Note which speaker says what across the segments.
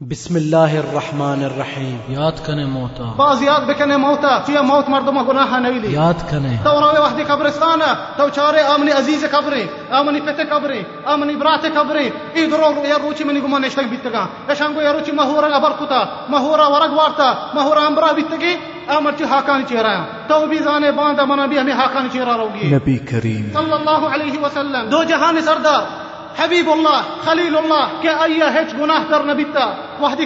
Speaker 1: بسم الله الرحمن الرحیم۔ یاد کنه موتا۔
Speaker 2: باز یاد بکنه موتا چیه موت مردم گناه نویلی
Speaker 1: یاد کنه
Speaker 2: تو روی وحدی قبرستانه تو چاره آمنی عزیز قبری آمنی پت قبری آمنی برات قبری۔ ای درو یا روچی منی گمان نشتگ بیتگا۔ اشانگو یا روچی مهورا غبر کتا مهورا ورگ وارتا مهورا امبرا بیتگی آمرچی حاکانی چهرا تو بھی زانے باندھا منا بھی ہمیں حاکانی چہرہ روگی۔
Speaker 1: نبی کریم۔
Speaker 2: صلی اللہ علیہ وسلم۔ دو جہان سردار۔ حبيب الله خليل الله كأي هج ہچ در کر نبیتا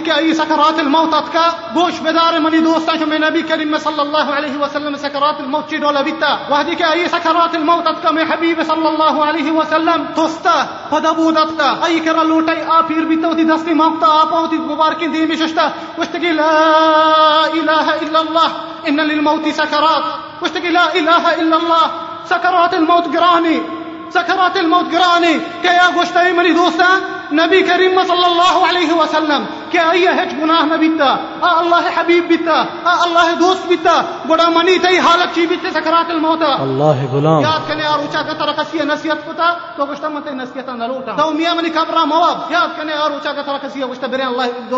Speaker 2: كأي سكرات الموت اتكا بوش بدار منی دوستا جو میں نبی کریم صلی اللہ علیہ وسلم سكرات الموت چی دولا بيتا وحدی كأي سكرات الموت اتكا من حبيب صلى الله عليه وسلم توستا پدبود اتكا أي كرا لوتاي آ بيتا بیتا دستي دستی موقتا آ پاوتی مبارکی دیمی ششتا وشتگی لا إله إلا الله. إن للموت سکرات وشتگی لا إله إلا الله. سكرات الموت گرانی سکرات الموت گرانی کہ یا گوشتائی منی دوستا نبی کریم صلی اللہ علیہ وسلم کہ ای ہچ گناہ نہ بیتا آ اللہ حبیب بیتا آ اللہ دوست بیتا بڑا منی تی حالت چی بیتے سکرات الموت۔
Speaker 1: اللہ غلام۔
Speaker 2: یاد کنے اور اونچا کا ترا کسی نصیحت کتا تو گوشتا متے نصیحت نہ لوٹا۔ تو میاں منی قبر مواب یاد کنے اور اونچا کا ترا کسی گوشتا برے اللہ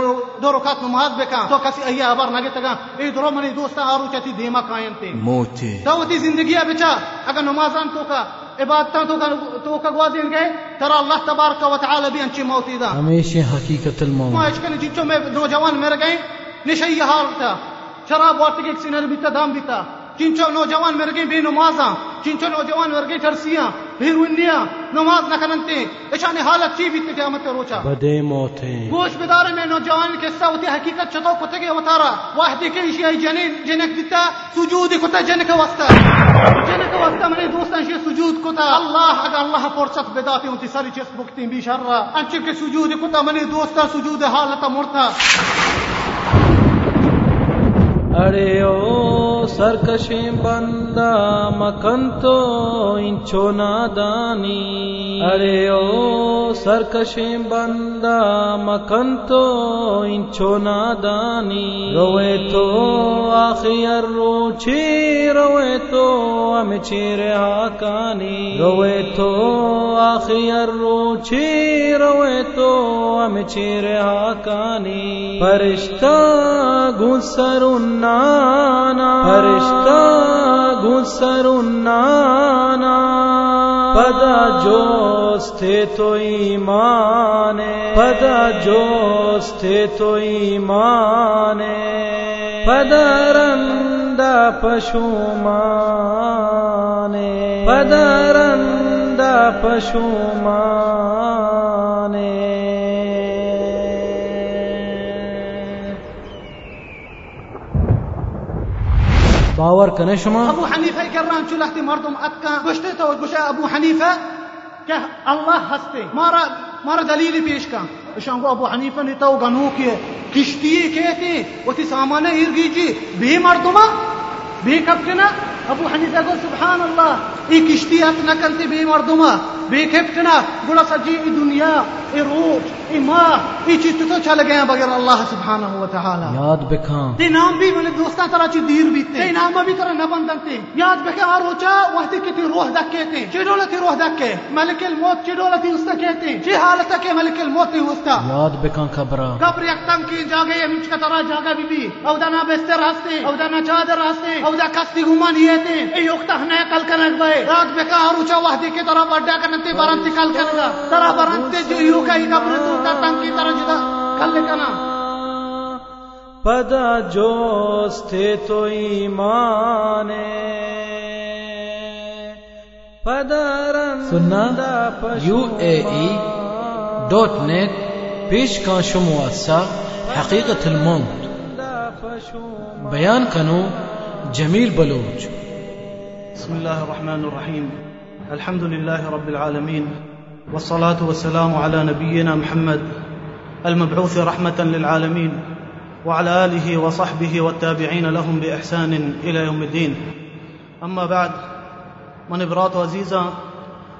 Speaker 2: دو رکعت نماز بکا تو کسی ایا ابر نہ گتگا ای درو منی دوستا اور اونچا تی دیما قائم تے
Speaker 1: موتی
Speaker 2: تو تی زندگی بچا اگر نمازان تو کا عبادتاں تو کا تو کا گوازین گئے۔ ترى الله تبارك وتعالى بھی انچی موتی دا۔
Speaker 1: ہمیشہ حقیقت
Speaker 2: ما
Speaker 1: الموت
Speaker 2: اشکن جنچو میں نوجوان مر گئے نشئی حالتا شراب وارتگی سینر بیتا دام بیتا چنچو نوجوان مر گئے بے نمازاں چنچو نوجوان مر گئے ٹرسیاں بھیروینیاں نماز نہ کرنتے اشان حالت چی بیت قیامت روچا
Speaker 1: بدے موت ہیں
Speaker 2: گوش بدار میں نوجوان کے قصہ ہوتی حقیقت چتو کتے کے وتارا واحد کے شی جنین جنک دیتا سجود کتا جنک واسطہ جنک واسطہ میں دوستان شی سجود کتا اللہ اگر اللہ فرصت بداتے ہوتی ساری چیز بکتی بھی شر انچ کے سجود کتا میں دوستا سجود حالت مرتا
Speaker 1: ارے او سرکشی بندہ مکن تو انچو نادانی ارے او سرکشی بندہ مکن تو انچو نادانی روے تو آخیر روچی روے تو ہم چیر حاکانی روے تو آخیر روچی روے تو ہم چیر حاکانی فرشتہ گسر نانا فرشتہ گسر نانا پدا جوس تھے تو ایمان پدا جوس تھے تو ایمان پدا رندا پشو مانے باور کنه شما؟
Speaker 2: ابو حنیفه کرام کران چلختی مردم اتکا گشته تو گشه ابو حنیفه که الله هستی. ما را ما را دلیل پیش کن. شانگو ابو حنیفه نتا و گنو که کشتی کیتی و تی سامانه ایرگیجی. به مردمه؟ به کب کنه ابو حنیفه گو سبحان الله ای کشتی ات نکنتی به مردمه. کپٹنا گڑا سجی ای دنیا ای روح ای ماہ ای چیز تو چل گئے بغیر اللہ سبحانہ و تعالی.
Speaker 1: یاد بکھاں۔
Speaker 2: تے نام بھی ملے دوستان طرح چی دیر بیتے تے نام بھی طرح نہ بندن تے یاد آر ہوچا وحدی کی تی روح دکے تے چی دولتی روح دکے ملک الموت چی دولتی استا کہتے چی حالتا کے ملک الموت تی استا
Speaker 1: یاد بکھاں خبرہ
Speaker 2: قبر یک تم کی جاگے امچ کا طرح جاگا بی بی۔ او دا نا بستر ہستے او دا نا چادر ہستے او دا کستی گمان یہ تے اے یوکتا ہنے کل کنک بھائی رات بکا آر ہوچا وحدی کی طرح بڑھا کنتے برانتی کل کنگا طرح برانتے جو یو کا ہی قبر تو تا تنگ کی طرح جدا کل کنا
Speaker 1: پدا جوس تھے تو ایمان سننا U A E dot net پیش کا شمو حقیقت الموت بیان کنو جمیل بلوچ
Speaker 2: بسم الله الرحمن الرحيم الحمد لله رب العالمين والصلاة والسلام على نبينا محمد المبعوث رحمة للعالمين وعلى آله وصحبه والتابعين لهم بإحسان إلى يوم الدين. أما بعد من برات عزیزاں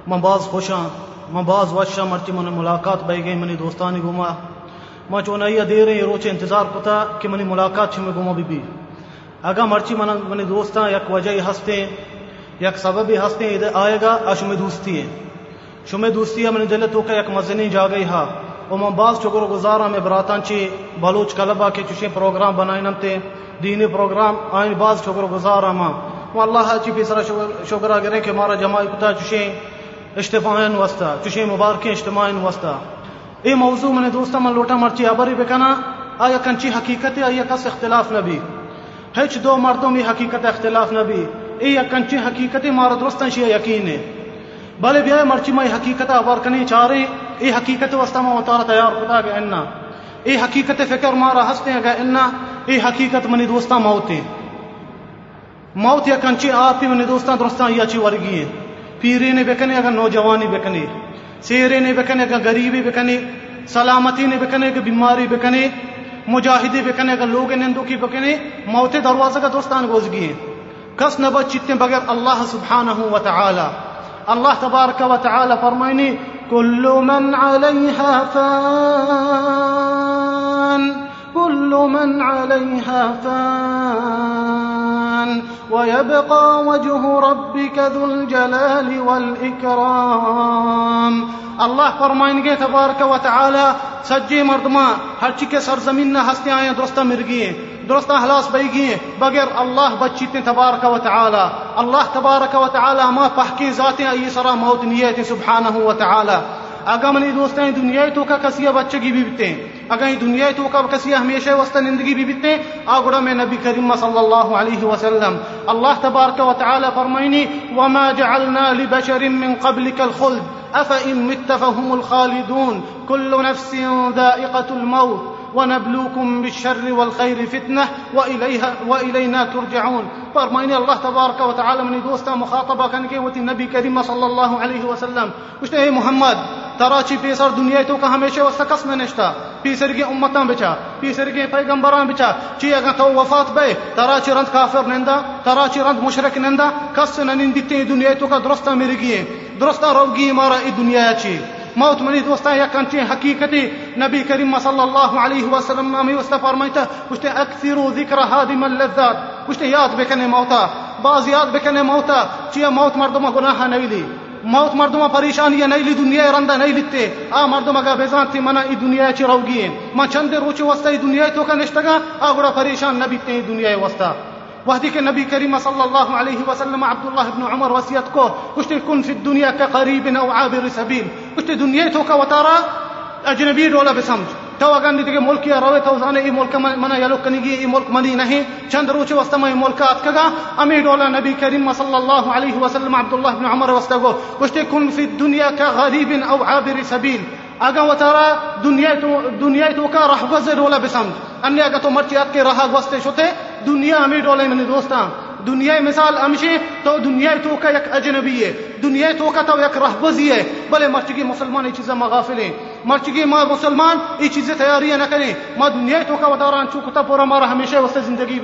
Speaker 2: من باز خوشاں من باز وشاں مرچی من ملاقات بے گئی منی دوستانی ما چونائی دے رہے روچے انتظار کتا کہ منی ملاقات چھے میں گما بی بی اگا مرچی من منی دوستاں یک وجہ ہستے یک سبب ہستے ادھر آئے گا اشم دوستی ہے۔ شمہ دوستی ہے من دل تو کا یک مزنی جا گئی ہا وما باز چکر گزارا میں براتان چی بلوچ کلبا کے چوشے پروگرام بنائیں نمتے دینی پروگرام آئین باز چکر گزارا ما واللہ چی پیسرا شکرہ گرے کہ مارا جماعی کتا چوشے اجتماعین وستا چوشے مبارکیں اجتماعین وستا اے موضوع میں دوستا من لوٹا مرچی ابری بکنا آیا کنچی حقیقت ہے، آیا کس اختلاف نبی۔ ہچ دو مردوں میں حقیقت اختلاف نبی۔ اے کنچی حقیقت مارا درستن شی یقین ہے۔ بلے بیا مرچی میں حقیقت آور کنی چارے۔ اے حقیقت وستا ما وتارا تیار خدا گا اننا۔ اے حقیقت فکر مارا ہستے گا اننا۔ اے حقیقت منی دوستا موت موت یا کنچی آپ ہی منی دوستا درستان یا چی ورگی ہے۔ پیرے نے بکنے اگر نوجوانی بکنے۔ سیرے نے بکنے اگر غریبی بکنے۔ سلامتی نے بکنے اگر بیماری بکنے۔ مجاہدی بکنے اگر لوگ نندو کی بکنے۔ موت دروازہ کا دوستان گوز گئے۔ کس نبت چتنے بغیر اللہ سبحانہ و تعالی اللہ تبارک و کل من علیہا فان كل من عليها فان. ويبقى وجه ربك ذو الجلال والإكرام. اللہ فرمائیں گے تبارک و تعالی سجے مردما ہر چی کے سرزمین نہ ہستے آئیں درستہ مر گئے درستہ حلاس بئی گئے بغیر اللہ بچیتے تبارک و تعالی. اللہ تبارک و تعالی ما پحکی ذاتیں ای سرا موت نیت سبحانہ و تعالی. اگر منی دوستیں دنیا تو کا کسی بچگی بھی بیتے اگر دنیا تو کا کسی ہمیشہ وسط زندگی بھی بیتے آگڑا میں نبی کریم صلی اللہ علیہ وسلم. اللہ تبارک و تعالی فرمائنی وما جعلنا لبشر من قبلك الخلد. افئن مت فهم الخالدون. كل نفس ذائقة الموت. ونبلوكم بالشر والخير فتنة. وإليها وإلينا ترجعون. فرمائني الله تبارك وتعالى من دوستا مخاطبة كان كيوة النبي كريم صلى الله عليه وسلم وشته محمد ترا چی پیسر دنیا تو کا ہمیشہ وسط کس میں نشتا؟ پیسر کی امتاں بچا، پیسر کی پیغمبران بچا، چی اگر تو وفات بے ترا چی رند کافر نندا ترا چی رند مشرک نندا، کس نہ نندتے دنیا تو کا درستہ مر گئے درستہ رو گی مارا، ای دنیا چی؟ موت منی دوستا یا کنچی حقیقتی نبی کریم صلی اللہ علیہ وسلم میں وسط فرمائتا کچھ اکثروا ذکر هادم اللذات کچھ یاد بکنے موتا، بعض یاد بکنے موتا چی موت مردم گناہ نہیں لی، موت مردم پریشانی نہیں لی، دنیا رندا نہیں لیتے، آ مردم اگا بیزان تھی منا ای دنیا چی روگی ما چند روچ وسط ای دنیا تو کا نشتگا آ گڑا پریشان نبی تے دنیا وسط وهديك النبي كريم صلى الله عليه وسلم عبد الله بن عمر وسيتك وش تكون في الدنيا كقريب أو عابر سبيل. وش دنيتك وترى أجنبي ولا بسمج. تو اگر توغان ديگه ملک تو توزانه ای ملک منا يلو کنيگي ای ملک منی نهي. چند روچ واستما إي ملک آت کگا امی دولا نبی کریم صلی اللہ عليه وسلم عبدالله بن عمر واستغو. کن فی الدنیا الدنيا غریب أو عابر سبیل اگا و دنيا دنیا تو کا رحبزد دولا بسند أني اگا تو مرچی آت اتکي رها گوسته شوته دنیا امی ڈولے منی دوستاں، دنیا مثال امشی تو دنیا تو کا یک اجنبی ہے، دنیا تو کا تو یک رہبزی ہے۔ بلے مرچگی مسلمان یہ چیزیں مغافل ہیں۔ مرچگی ما مسلمان یہ چیزیں تیاری نہ کریں۔ ما دنیا تو کا وداران چوکتا پورا مارا ہمیشہ وسط زندگی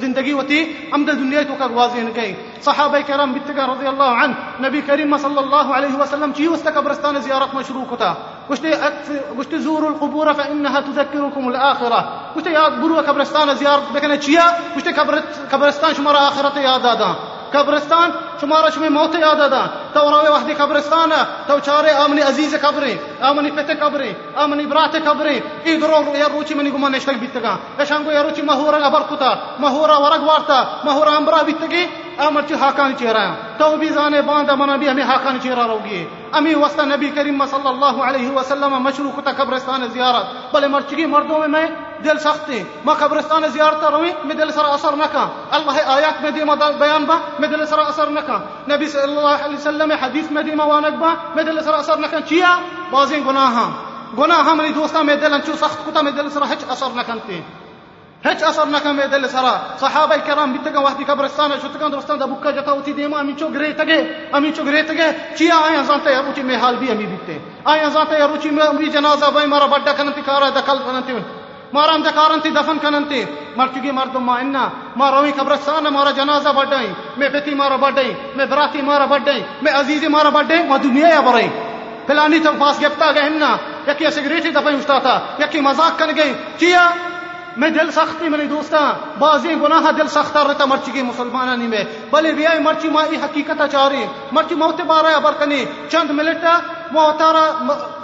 Speaker 2: زندگی ہوتی، ہم دنیا تو کا واضح نہ کہیں صحابہ کرام بتگا رضی اللہ عنہ، نبی کریم صلی اللہ علیہ وسلم چی وسط قبرستان زیارت میں شروع گوشت گوشت زوروا القبور فإنها تذكركم الآخرة. گوشت یاد برو قبرستان زیارت بکنه چیا گوشت قبرستان شما را آخرت یاد دادن قبرستان، شمارا شمی موت یاد آدا تو روے وحدی قبرستان، تو چارے آمنی عزیز قبریں آمنی پتے قبریں آمنی برات قبریں ای درو یا روچی منی گمان نشتک بیتگا. اشانگو یا روچی مہورا ابر کتا. مہورا ورگ وارتا. مہورا امبرا بیتگی. امرچی حاکان چہرہ تو بھی زانے باندھا منا بھی ہمیں حاکان چہرہ روگی. امی وسط نبی کریم صلی اللہ علیہ وسلم مشروع کتا قبرستان زیارت. بلے مرچگی مردوں میں میں دل سختي ما قبرستان زيارت روي مدل سر اثر نكا الله آيات مدي ما بيان با مدل سر اثر نكا نبي صلى الله عليه وسلم حديث مدي ما وانقبا مدل سر اثر نكا چيا بازين گناها گناها مني دوستا مدلن چو سخت كتا مدل سر هچ اثر نكنتي هچ اثر نکم دل سر. صحابه کرام بیتگا وقتی قبرستان شد کن درستان دا بکا جتا اوتی دیما امین چو گری تگه امین چو گری تگه چیا؟ آیا زانتا یا روچی محال بی امی بیتے آیا زانتا یا روچی می جنازة بای مرا بڑا کنن تی کارا دکل کنن تی. مارا ہم تھی دفن کننتی مر چکی مردم ما انا۔ ما روی قبرستان مارا جنازہ بڑھائی میں پتی مارا بڑھائی میں براتی مارا بڑھائی میں عزیزی مارا بڑھائی ما دنیا یا بڑھائی پلانی تو پاس گپتا گئے ہمنا یکی سگریٹی دفعی اشتا تھا۔ یکی مزاق کن گئی چیا؟ میں دل سختی منی دوستا بازی، گناہ، دل سختہ رہتا مرچی کی مسلمانانی میں۔ بلے بیائی مرچی ماں حقیقت چاری۔ مرچی موت بارا برکنی، چند منٹ موتارا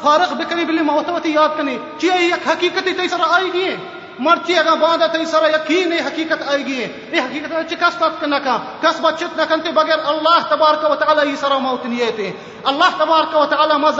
Speaker 2: فارغ بکنی، بلی موتوتی یاد کنی۔ چی ایک حقیقتی تیسر آئی گئی مرچی اگر باندھا تی سر یقین حقیقت آئے گی یہ حقیقت ہے کس بات نہ کا کس بچت نہ کنتے بغیر اللہ تبارک و تعالی یہ سر موت نہیں ہے اللہ تبارک و تعالی ما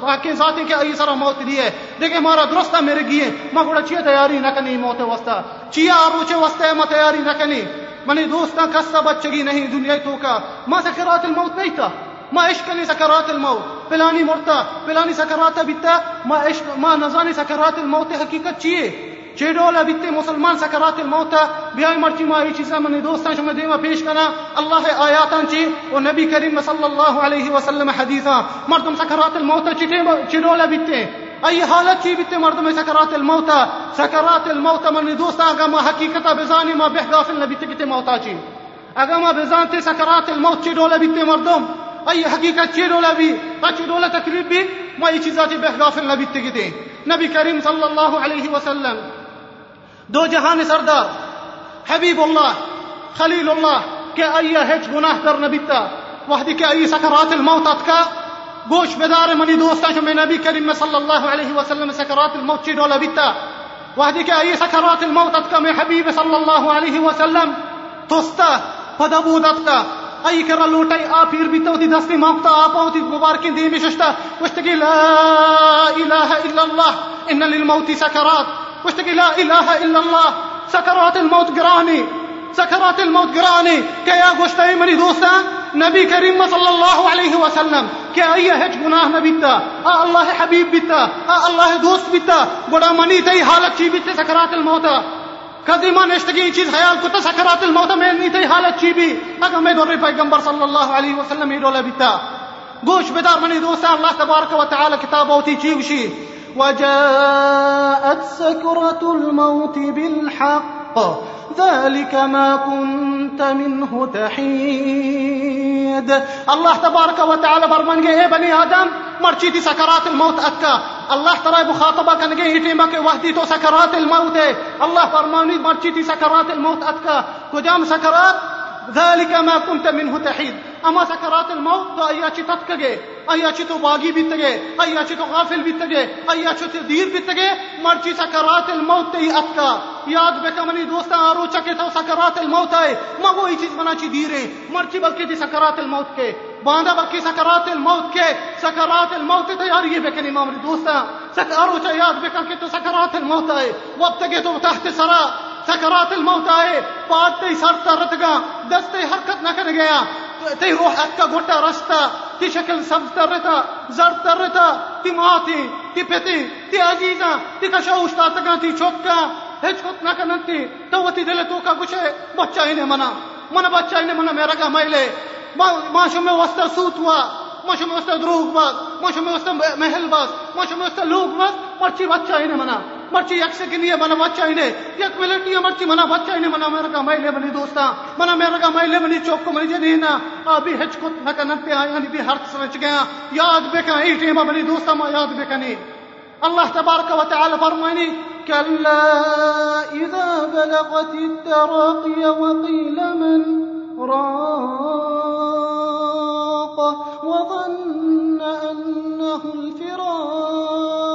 Speaker 2: باقی ذاتی کے ای سر موت نہیں ہے۔ دیکھیں ہمارا درستہ میرے گیے ما گوڑا چیئے تیاری نہ کنی موت وستا چیا روچے وستا ما تیاری نہ کنی۔ منی دوستا کس بچگی نہیں دنیا تو کا۔ ما سکرات الموت نہیں تھا ما عشق نہیں سکرات الموت۔ پلانی مرتا، پلانی سکرات بیتا۔ ما عشق ما نزانی سکرات الموت حقیقت چیئے۔ چیڈولا بیتے مسلمان سکرات الموت بیائی مرچی مائی چیزا منی دوستان شما دیما پیش کنا اللہ آیاتان چی و نبی کریم صلی اللہ علیہ وسلم حدیثا مردم سکرات الموت چیڈولا بیتے ای حالت چی بیتے مردم سکرات الموت سکرات الموت منی دوستان اگا ما حقیقتا بزانی ما بہ غافل نبیتے کتے موتا چی اگا ما بزانتے سکرات الموت چیڈولا بیتے مردم. ای حقیقت چیڈولا بھی چیڈولا تقریب بھی ما ای چیزا چی بہ غافل نبیتے کتے نبی کریم صلی اللہ علیہ وسلم. دو جهان سردار. حبيب الله خليل الله كأي هج هیچ گناه در نبیتا وحدی که ای سکرات الموت اتکا گوش بدار منی دوستان شمی نبی کریم صلی الله عليه وسلم سكرات سکرات الموت چی دولا بیتا وحدی که سكرات سکرات الموت اتکا می حبیب صلی الله عليه وسلم. توستا پدبود اتکا أي كرا لوتاي آ پیر بیتا ہوتی دستی موقتا آپا ہوتی مبارکی دی ششتا. وشتگی لا إله إلا الله إن للموت سكرات. واشتكي لا إله إلا الله سكرات الموت قراني سكرات الموت قراني كي أقوشت مني دوستا نبي كريم صلى الله عليه وسلم كي أي هج گناه نبيتا آه الله حبيب بيتا آه الله دوست بيتا بڑا منی تي حالت چی بيتا سكرات الموت۔ کدی ما نشتگی چیز خیال کو سکرات الموت میں نہیں تھی حالت چی بھی، اگر میں دور پیغمبر صلی اللہ علیہ وسلم ہی رولا بیتا۔ گوش بدار منی دوستا اللہ تبارک و تعالی کتاب ہوتی چی وشی۔
Speaker 3: وجاءت سكرة الموت بالحق. ذلك ما كنت منه تحيد.
Speaker 2: الله تبارك وتعالى برمان اے بنی آدم مرچی تھی سکرات الموت اکا. اللہ تعالی مخاطبہ کن گئے ہٹیما کے وحدی تو سکرات الموت ہے. اللہ فرمانی مرچی تھی سکرات الموت اکا. کجام سکرات؟ ذلك ما كنت منه تحيد. اما سکرات الموت تو ایا چی تتکگے ایا چی تو باغی بیتگے ایا چی تو غافل بیتگے ایا چی تو دیر بیتگے مرچی سکرات الموت تی اتکا یاد بکا منی دوستا آرو چکے تو سکرات الموت ہے ما وہی چیز بنا چی دیرے مرچی بلکہ تی سکرات الموت کے۔ باندھا بلکہ سکرات الموت کے۔ سکرات الموت تیاری بکنی مامری دوستا سکارو چا یاد بکا کہ تو سکرات الموت ہے وقت کے تو تحت سرا۔ سکرات الموت آئے۔ پاٹ تی سر ترتگا دستے حرکت نہ کر گیا۔ تی روح اکا گوٹا رستا تی شکل سبز تر رہتا زرد تر رہتا تی ماتی تی پتی تی عزیزا تی کشا اشتا تگا تی چوکا ہچ کت نہ کنتی تو وہ تی دل تو کا کچھ بچہ ہی نے منا منا بچہ ہی نے منا میرا گا مائلے ماشو میں محل باز ماشو میں وستا لوگ مرچی بچہ ہی نے منا۔ مرچی یک سیکنڈ یہ منا بچہ ہی نے یک ملٹ یہ مرچی منا بچہ ہی نے منا۔ میرا کا مائلے بنی دوستا منا میرا کا مائلے بنی چوک کو منی جنی نا ابھی ہچ کو نہ کنن پہ آیا یعنی نہیں بھی ہر سمجھ گیا۔ یاد بے کا ای بنی دوستا ما یاد بے کنی اللہ تبارک و تعالی فرمائنی
Speaker 3: كلا بلغت من راق۔ وظن أنه الفراق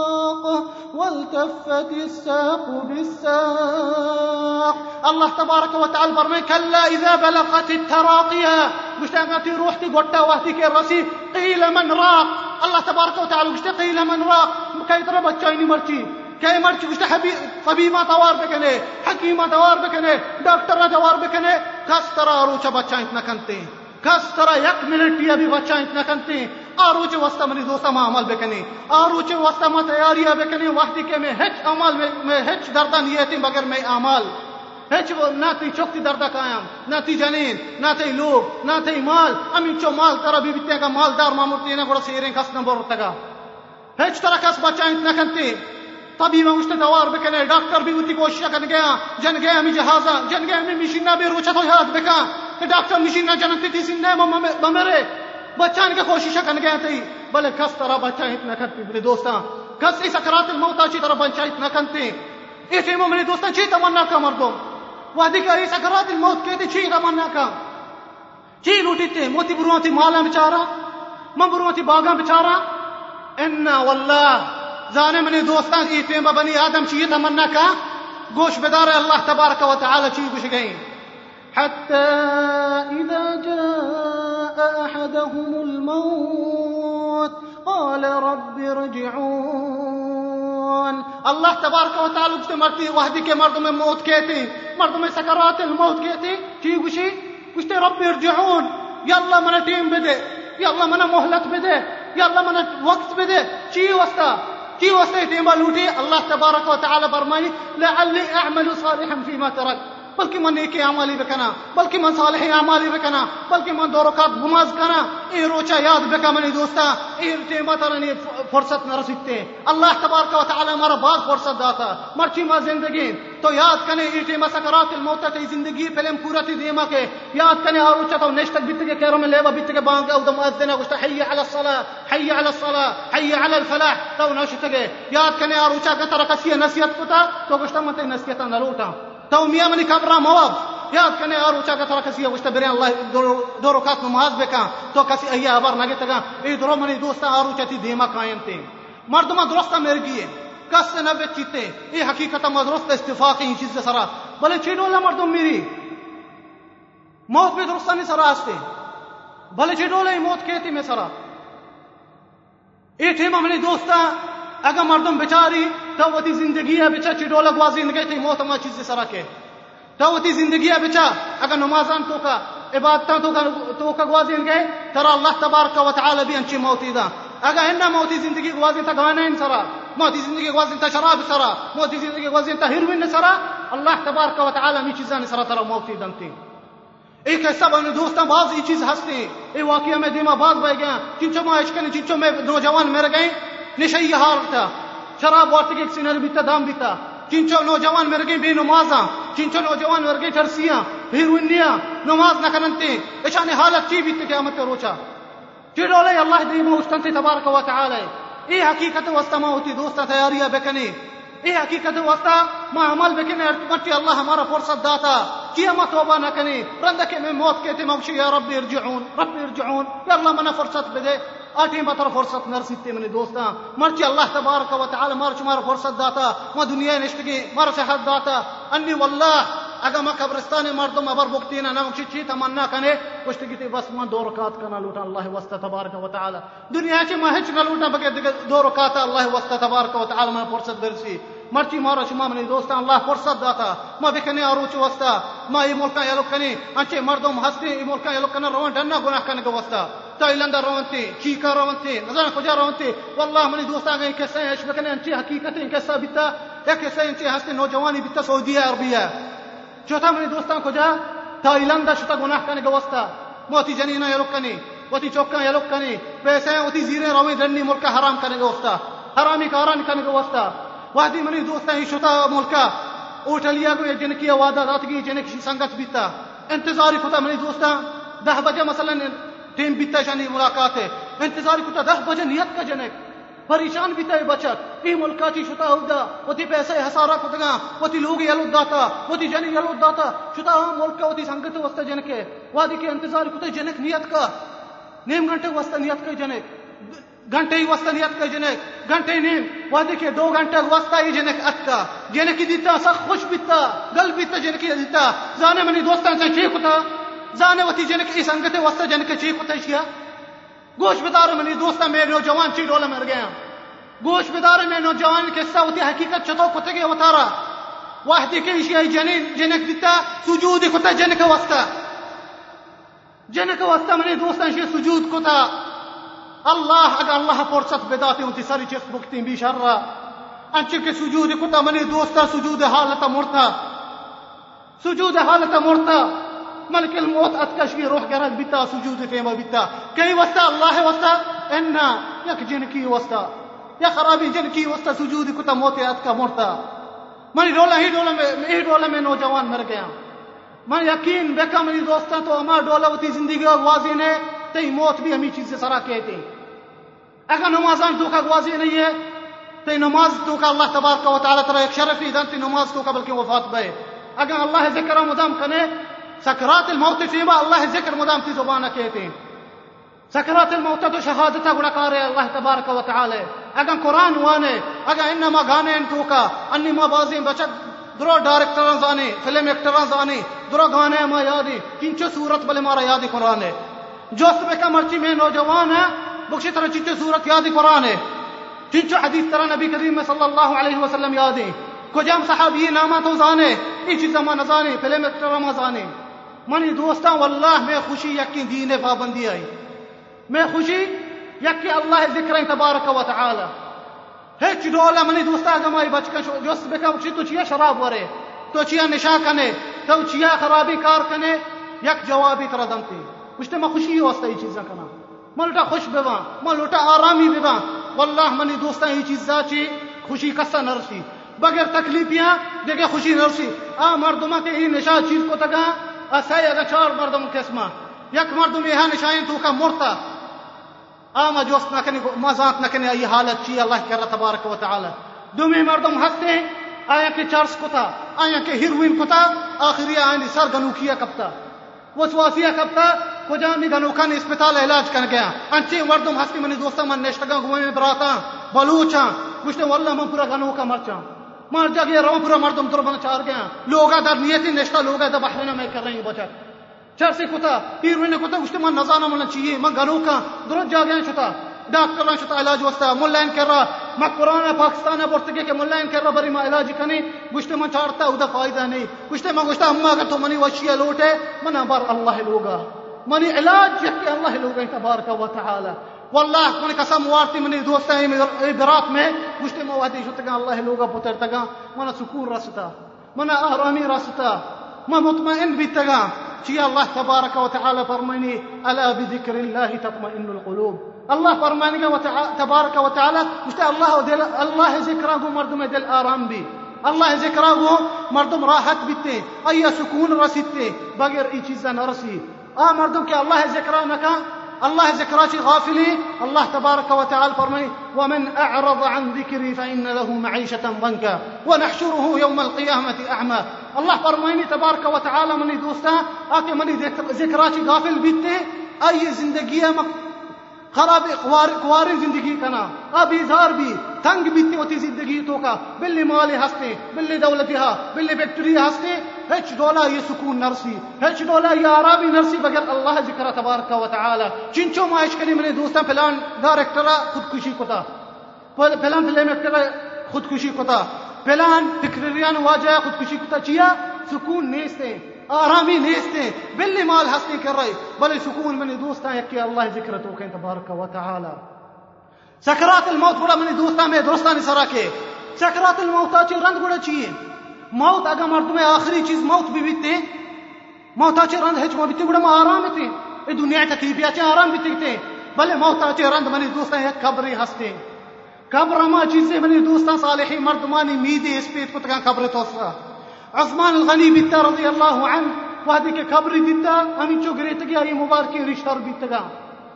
Speaker 3: والتفت الساق بالساق
Speaker 2: الله تبارك وتعالى برمي كلا إذا بلغت التراقية قشت روح روحتي قلتا وهتك الرسي قيل من راق. الله تبارك وتعالى قيل من راق. كي تربت شايني مرتي. كای مرتي گشته حبی طبیبا توار بکنه حکیما توار بکنه دکتر توار بکنه کس ترا روچه بچانت کس طرح یک منٹ یا بھی بچہ اتنا کنتے آروچ وسط منی دوستا ما عمل بکنی۔ آروچ وسط ما تیاریہ بکنی۔ وحدی کے میں ہچ عمل میں ہچ دردہ نیتی مگر میں عمل۔ ہچ وہ نہ تی چوکتی دردہ قائم، نہ تی جنین، نہ تی لوگ، نہ تی مال۔ امین چو مال ترہ بھی بیتے گا مالدار مامورتی نہ گوڑا سیرین کس نمبر رتا گا۔ ہچ طرح کس بچہ اتنا کنتی۔ طبی میں مجھتے دوار بکنے، ڈاکٹر بھی ہوتی کوشش کر گیا۔ جن گیا ہمیں جہازا جن گیا ہمیں مشینہ بھی روچا تو یاد بکا۔ کہ ڈاکٹر مشینہ جنتی تھی سندے ممرے۔ بچان کے کوشش کر گیا تھی۔ بلے کس طرح بچہ اتنا کرتی، میرے دوستاں؟ کس اس اکرات الموت اچھی طرح بچہ اتنا کنتی یہ ٹیمو منی دوستان چی تمنا کا مردم وحدی کا اس اکرات الموت کہتے چی تمنا کا۔ چی لوٹی تے موتی بروان تھی مالا بچارا من بروان تھی باغاں بچارا انا واللہ زانے منی دوستان ای ٹیمہ بنی آدم چی تمنا کا۔ گوش بدار اللہ تبارک و تعالی چی گوش گئیں۔
Speaker 3: حتى إذا جاء أحدهم الموت قال رب ارجعون.
Speaker 2: الله تبارك وتعالى قلت مرتي وحدك من موت كيتي؟ مرض من سكرات الموت كيتي؟ تي وشي قلت رب ارجعون. يلا من الدين بدي يلا من مهلة بدي يلا من وقت بدي تي وسطا تي وسطا تيم الله تبارك وتعالى برماني لعلي أعمل صالحا فيما ترك. بلکہ من نیکی اعمالی بکنا، بلکہ من صالح اعمالی بکنا، بلکہ من دو رکعت نماز کنا اے روچا یاد بکا منی دوستا اے ٹیمہ ترنی فرصت نہ رسیتے اللہ تبارک و تعالی ہمارا بعض فرصت داتا۔ مرچی ما زندگی، تو یاد کنے ای ٹیمہ سکرات الموت تی زندگی پہلے پورا تی دیما کے۔ یاد کنے اور آروچا تو نشتک بیت کے کیرو میں لیوا بیت کے بانگ او دم ازدنا گشتا، حی علی الصلاة حی علی الصلاة حی علی الفلاح، تو نشتگے۔ یاد کنے اور آروچا گتر کسی نصیحت کتا، تو گشتا منتے نصیحتا نلوٹا تو میاں منی کبرا مواب یاد کنے اور اونچا کترا کسی وشتا برے اللہ دو رکعت نماز بکا تو کسی ایا ابر نگے تگا ای درو منی دوستا اور اونچا تی دیما قائم تے مردما درستا مرگی ہے کس سے نبی چیتے ای حقیقت مدرست استفاقی این چیز سرا. بلے چیڑو لے میری؟ موت بھی درستا نہیں سرا آستے بلے چیڑو موت کہتی میں سرا؟ ای ٹھیما منی دوستا اگر مردم بچاری تو وہ زندگی ہے بچا چڈولا گوا زندگی تھی، موت ما چیز سرا کے۔ تو وہ زندگی ہے بچا اگر نمازان تو کا عبادت تو کا تو کا گوا زندگی ترى اللہ تبارک و تعالی بھی انچی موتی دا۔ اگر ہن موتی زندگی گوا زندگی گانا ان سرا، موتی زندگی گوا زندگی شراب سرا، موتی زندگی گوا زندگی ہیروین سرا، اللہ تبارک و تعالی می چیزان سرا ترى موتی دنتی ایک ایسا بنے دوستاں بعض یہ چیز ہستے اے واقعہ میں دیما بعض بہ گیا، چنچو ما اشکن چنچو میں نوجوان مر گئے نشئی حال تھا شراب وارت کے سینر بیتا، دام بیتا۔ چنچو نوجوان مر گئے بے نمازاں۔ چنچو نوجوان مر گئے ٹرسیاں ہیروینیا نماز نہ کرنتے۔ اشان حالت چی بیت قیامت کا روچا۔ چڑولے اللہ دی مو استنت تبارک و تعالی۔ ای حقیقت واسطہ ما ہوتی دوستا تیاریاں بکنے۔ ای حقیقت واسطہ ما عمل بکنے۔ ارتمتی اللہ ہمارا فرصت داتا۔ کیا ما توبہ نہ کنے رندک میں موت کہتے موشی یا رب ارجعون۔ رب ارجعون۔ یا اللہ منا فرصت بدے۔ آٹیں بطر فرصت نرسیتے من دوستا مرچی اللہ تبارک و تعالی مرچ مار فرصت داتا، ما دنیا نشتگی مار صحت داتا۔ انی واللہ، اگر ما قبرستان مردم ابر بکتینا نمکشی چی تمنا کنے، کشتگی تی بس ما دو رکات کنا لوٹا اللہ وسط تبارک و تعالی۔ دنیا چی ما ہچ نہ لوٹا بگے دو رکات اللہ وسط تبارک و تعالی ما فرصت درسی۔ مرچی مارا شما منی دوستان، اللہ فرصت داتا۔ ما بکنے آروچ وستا۔ ما ای ملکا یلو کنی۔ انچے مردم ہستی ای ملکا یلو کنا روان ڈنا گناہ کنے گا وستا۔ تائلند روانتی چیکا روانتی، نظر کجا روانتی؟ والله منی دوستان گئی کسے اش بکنے انچے حقیقت ان کسا بیتا، یا کسے انچے ہستی نوجوانی بیتا، سعودی عربیہ چوتا منی دوستان کجا؟ تائلند شتا گناہ کنے گا وستا۔ موتی جنینا یلو کنی وتی چوکا یلو کنی، پیسے وتی زیرے روی دنی ملکا حرام کنے گا وستا۔ حرامی کاران کنے گا وستا۔ وادی منی دوستا ہی شتا ملکا۔ اوٹلیا کو جن کی وعدہ رات کی جن کی سنگت بیتا۔ انتظاری کتا منی دوستا دہ بجے مثلا ٹیم بیتا شانی ملاقات ہے۔ انتظاری کتا دہ بجے نیت کا جنک پریشان بیتا ہے بچت۔ ای ملکا چی شتا ہودا وتی پیسے حسارا کتگا وتی لوگ یلو داتا۔ وتی جنی یلو داتا۔ شتا ہاں ملکا وتی سنگت وسط جنکے۔ وادی کے انتظار کتا جنک نیت کا۔ نیم گھنٹے وسط نیت کا جنک۔ گھنٹے ہی وسط نیت کا جنک گھنٹے نیم وادی کے دو گھنٹے وسط ہی جنک اکا جنکی دیتا سخ خوش بیتا گل بیتا جنکی دیتا۔ زانے منی دوستان سے چیک ہوتا۔ زانے وتی جنک ای سنگت وسط جنک چیک ہوتا شیا گوش بدار منی دوستان میں نوجوان چی ڈولا مر گیا گوش بدار میں نوجوان کے سا ہوتی حقیقت چتو کتے کے وتارا واحدی کے اشیاء جنین جنک دیتا، سجود کتا جنک وسط۔ جنک وسط منی دوستان شی سجود کتا۔ اللہ اگر اللہ فرصت بداتی انتی ساری چیز بکتی بھی شر انچہ کے سجود کتا، منی دوستا سجود حالتا مرتا۔ سجود حالتا مرتا۔ ملک الموت اتکشوی روح گرد بیتا، سجود فیما بیتا۔ کئی وستا؟ اللہ وستا۔ انا، یک جن کی وستا۔ یا خرابی جن کی وستا، سجود کتا، موت اتکا مرتا۔ منی ڈولا ہی ڈولا میں، ہی ڈولا میں نوجوان مر گیا۔ من یقین بکا منی دوستا تو اما ڈولا ہوتی، زندگی واضح نے۔ تی موت بھی ہمیں چیز سے سرا کہتے ہیں۔ اگر نمازان تو کا گوازی نہیں ہے تی نماز تو کا اللہ تبارک و تعالی ترى ایک شرفی دن تی نماز تو کا بلکہ وفات بے اگر اللہ ذکر مدام کنے، سکرات الموت فيما اللہ ذکر مدام تی زبانہ کہتے ہیں۔ سكرات الموت تو شهادتا گڑا کارے اللہ تبارک و تعالی۔ اگر قرآن وانے، اگر انما گانے انتو کا انی ما بازیم بچت، درو ڈائریکٹران زانی فلم ایکٹران زانی درو گانے ما یادی چنچو صورت بلے مارا یادی قرآن ہے۔ جو اس میں کا مرچی میں نوجوان ہے بخشی طرح چنچو صورت یادی قرآن ہے۔ چنچو حدیث طرح نبی کریم صلی اللہ علیہ وسلم یادی کجام صحابی نامہ تو زانے ای چیزا ما نزانے فلم ایکٹران ما زانے منی دوستان واللہ میں خوشی یقین دین پابندی آئی۔ میں خوشی یکی اللہ ذکر تبارک و تعالی۔ هیچ دولا منی دوستا گمای بچکن جس بکم چی تو چیا شراب وره تو چیا نشا کنے؟ تو چیا خرابی کار کنے؟ یک جوابی تر دمتی مجھتے میں خوشی واسطہ یہ چیزاں کنا میں لوٹا خوش ببا میں لوٹا آرامی ببا واللہ منی دوستا یہ چیزا چی خوشی کسا نرسی بغیر تکلیفیاں دیکھے خوشی نرسی آ مردمہ کے ہی نشا چیز کو تگا اسے اگر چار مردم قسمہ۔ یک مردم یہاں نشائیں تو کا مرتا۔ آما جوست نکنی مزاق نکنی ای حالت چی اللہ کرا تبارک و تعالی۔ دومی مردم ہستے آیا کہ چارس کتا، آیا کہ ہیروین کتا، آخری آئین سر گنوکیا کپتا۔ وسواسیا کپتا کجا می گنوکان اسپتال علاج کر گیا۔ انچی وردم ہستی منی دوستا من نشتگا گوئے میں براتا۔ بلوچا گوشتے واللہ من پورا گنوکا مرچا مار جا گیا رو پورا مردم تر بنا چار گیا۔ لوگا در نیتی نشتا لوگا در بحرنا میں کر رہی ہیں بچا چرسی کتا پیر پیروین کتا گوشتے من نزانا من چیئے، من گنوکا درست جا گیا چھتا ڈاکٹر شتا علاج وستا. ملائن کر رہا ما قرآن پاکستان پرتگی کے ملائن کر رہا بری ما علاج کنی. گوشتے من چارتا أو دا فائدہ نہیں گوشتے من گوشتا اما اگر تو منی وشیہ لوٹے. من بار اللہ لوگا. منی علاج یکی اللہ لوگا تبارک و تعالی. والله من قسم وارتي من دوستا برات میں. گوشتے من وادی شتگا اللہ لوگا پتر تگا من سکون رستا. من آرامی رستا. ما مطمئن بیتگا. چی اللہ تبارک و تعالی فرمانی الا بذکر اللہ تطمئن القلوب. الله فرمانك تبارك وتعالى مشت الله ودل الله ذكره مردم دل آرام بي الله ذكره مردم راحت بيته أي سكون رسيته بغير أي شيء نرسي. آه مردم كي الله ذكره نكا الله ذكره غافلي. الله تبارك وتعالى فرماني ومن أعرض عن ذكري فإن له معيشة ضنكا. ونحشره يوم القيامة أعمى. الله فرماني تبارك وتعالى من دوستا. آه من ذكره غافل بيته أي زندقية خراب قواری زندگی کنا۔ ابھی زار بھی، تنگ بیتی ہوتی زندگی تو کا۔ بلی مالی ہستے، بلی دولتی ہا، بلی فیکٹری ہستے۔ ہچ دولا یہ سکون نرسی، ہچ دولا یہ آرامی نرسی بغیر اللہ ذکر تبارک و تعالی۔ چنچو معاش کری میں نے دوستا پلان ڈائریکٹر خودکشی کتا پلان فلم ایکٹر خودکشی کتا پلان فکریان واجہ خودکشی کتا چیا؟ سکون نیستے آرامی نیستے بلی مال ہستی کر رہے بلے سکون منی دوستا ہے کہ اللہ ذکر تو کہ تبارک و تعالی. سکرات الموت بڑا منی دوستا میں درستانی سرا کے. سکرات الموت آچے رند بڑا چیئے. موت اگر مرد میں آخری چیز موت بھی بیتے. موت آچے رند ہے چما بیتے، بڑا ما آرام تے اے دنیا تکلیفی آچے آرام بیتے تے بلے موت آچے رند منی دوستا ہے قبری ہستے. قبر ما چیزیں منی دوستا صالحی مردمانی میدی اس پیت کو تکان قبر توسرا. عثمان الغنی بیتا رضی اللہ عنہ وهذه كبر ديتا أمي شو قريت يا أي مبارك ريشتر بيتا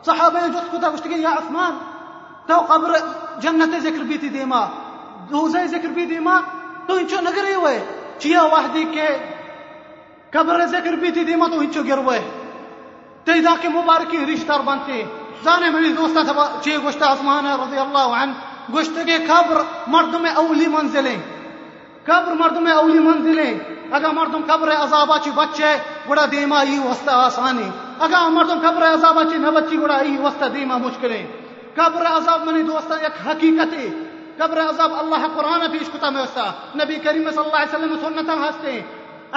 Speaker 2: صحابة جوت كتا قشت يا عثمان، تو قبر جنة ذكر بيتي ديما دوزة ذكر بيتي ديما تو إنشو نقري وي چيا وحدي کے قبر ذکر بيتي ديما تو إنشو گروه تيدا کے مبارکی رشتر بنتے زانے منی دوستا تبا چی گوشت عثمان رضی اللہ عنہ؟ گوشت کے قبر مردم اولی منزلیں قبر مردم اولی منزلیں اگر مردم قبر عذابا چی بچے، گڑا دیما ای وسط آسانی اگر مردم قبر عذابا چی نہ بچی گڑا ای وسط دیما مشکلیں قبر عذاب منی دوستا یک حقیقت ہے۔ قبر عذاب اللہ قرآن پیش کتا میں وستا نبی کریم صلی اللہ علیہ وسلم سنتا ہستے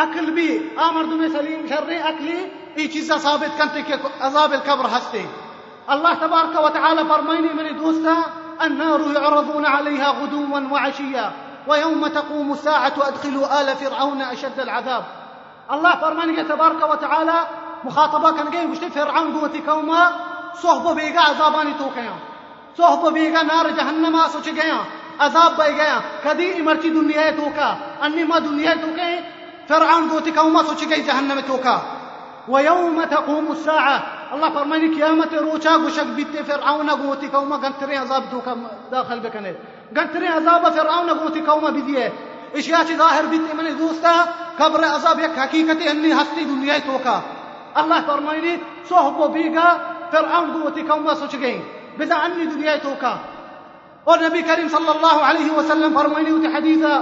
Speaker 2: عقل بھی آ مردم سلیم شر عقلی ای چیزا ثابت کرتے کہ عذاب القبر ہستے اللہ تبارک و تعالی فرمائنی منی دوستا النار يعرضون عليها غدوا وعشيا ويوم تقوم الساعة أدخلوا آل فرعون أشد العذاب. الله فرمان تبارك وتعالى تعالی كان کنگه گشته فرعون قوة كوما صحب بیگا عذابانی تو صحب بیگا نار جهنم سوچ گیا عذاب بی گیا کدی دنيا دنیا أني ما دنيا تو فرعون قوة كوما سوچ گئی جهنم توكا ويوم تقوم الساعة. الله فرمان قيامة روچا قشك بيت فرعون قوتي كوما قنتري عذاب دوكا داخل بكنه. گەنتترین ئەزابە فێڕاونە گوتی کەومە بدیێ ئشیاچی ظاهر بیت منی دووستە کە بڕێ ئەزاب یەک حەقیقەتی ئەنی هەستی دنیای تۆکە الله فەرمایلی سۆح فرعون بیگە فێڕاون گوتی کەومە سوچگەین بدا عنی دنیای تۆکە والنبي كريم صلى الله عليه وسلم فرميني وتي حديثا.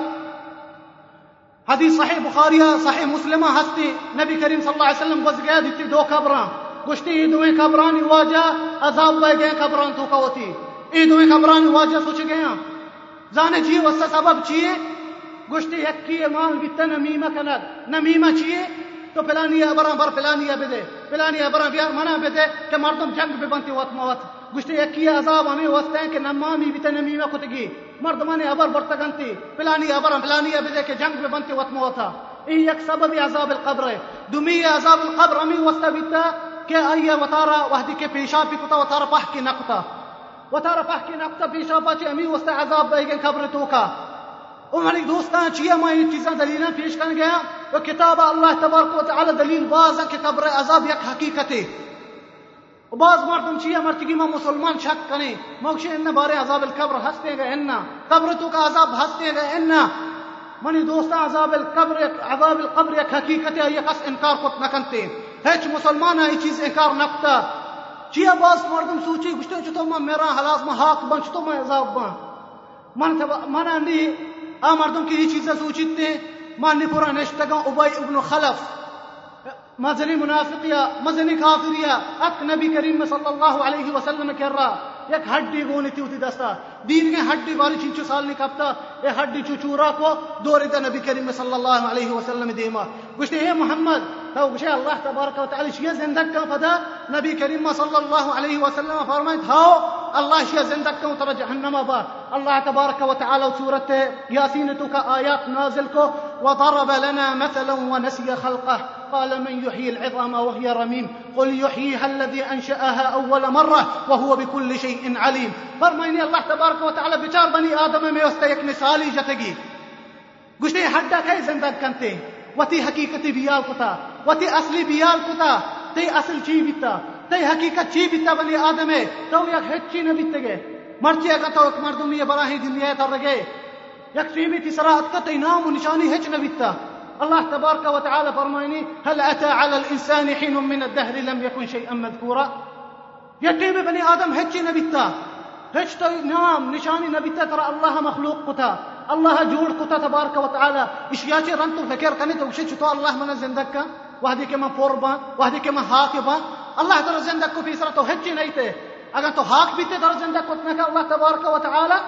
Speaker 2: حديث صحيح بخاري صحيح مسلمة هستي. نبي كريم صلى الله عليه وسلم وزقادي تي دو كبران. قشتي دوين كبراني واجا عذاب أذاب قبران كبران توكوتي قبران تو کا واجہ سوچ گیا ہاں۔ زانے چیئے وسط سبب چیئے؟ گشتی یکی مال بیتا نمیمہ کند نمیمہ چیئے؟ تو پلانی ابران بر پلانی بدے پلانی ابران بیار منا بدے کہ مردم جنگ بے بنتی وقت موت گشتی یکی عذاب ہمیں وسط ہیں کہ نمامی بیتا نمیمہ کتگی مردمان ابر برتگنتی پلانی ابران پلانی بدے کہ جنگ بے بنتی وقت موتا ای یک سبب عذاب القبر ہے۔ دمی عذاب القبر ہمیں وسط بیتا کہ آئیے وطارا وحدی کے پیشا پی کتا، وطارا پاہ کی نقطہ وطارا پاہ کی نقطہ پیشا پا چی امی وسط عذاب بے گئے قبر تو دوستان چیئے میں یہ چیزیں دلیلیں پیش کر گیا۔ وہ کتاب اللہ تبارک و تعالی دلیل باز ہے کہ قبر عذاب یک حقیقت ہے۔ بعض مردم چیئے مرتگی میں مسلمان شک کریں۔ موکشی انہ بارے عذاب القبر ہستے گئے انہ قبر تو کا عذاب ہستے گئے انہ منی دوستان عذاب القبر عذاب القبر یک حقیقت ہے، یہ قص انکار کت نکنتے ہیچ مسلمان ہے یہ چیز انکار نکتا چیئے باز مردم سوچی گشتن چھتو میں میرا حلاس، ما حاق بن چھتو میں عذاب بن؟ من تبا من اندی آ مردم کی یہ چیزیں سوچیتے من پورا نشتگا ابی ابن خلف۔ مزنی منافقیا مزنی کافریا اک نبی کریم صلی اللہ علیہ وسلم کر رہا، یک ہڈی گونی تھی ہوتی دستا۔ دین کے ہڈی والی چنچو سال نکپتا یہ ہڈی چوچورا کو دوری دا نبی کریم صلی اللہ علیہ وسلم دیما۔ گوشتے اے محمد تو گوشتے اللہ تبارک و تعالی شیئے زندگ کا فدا نبی کریم صلی اللہ علیہ وسلم فرمائے تھاو اللہ شیئے زندگ کا تر جہنم با اللہ تبارک و تعالی سورت یاسین تو کا آیات نازل کو وضرب لنا مثلا ونسي خلقه۔ قال من يحيي العظام وهي رميم قل يحييها الذي أنشأها أول مرة وهو بكل شيء عليم. فرمائني الله تبارك وتعالى بچار بني آدم میں وسط ایک مثالی جتگی گشتے ہڈا کئی زندہ کنتے وتی حقیقتی بیال کتا وتی اصلی بیال کتا تی أصل چی بیتا تی حقیقت چی بیتا بنی آدم ہے تو یک ہچی نہ بیتے گے مرچی اگا تو ایک مردم یہ براہی دنیا تر رگے یک سیمی تسرات کا تی نام و نشانی ہچ نہ الله تبارك وتعالى فرماني هل أتى على الإنسان حين من الدهر لم يكن شيئا مذكورا؟ يتيم بني آدم هجي نبتا هیچ نام نشانی نبی تا ترا الله مخلوق کتا الله جوڑ کتا تبارک و تعالی۔ اشیا چه رن تو فکر فكر تو وش شتو الله من زندك وهدي كما فوربا وهدي كما هاكبا الله ترى زندك في سرته هجي نيته اگر تو هاك بيته ترى زندك کا الله تبارک و تعالی۔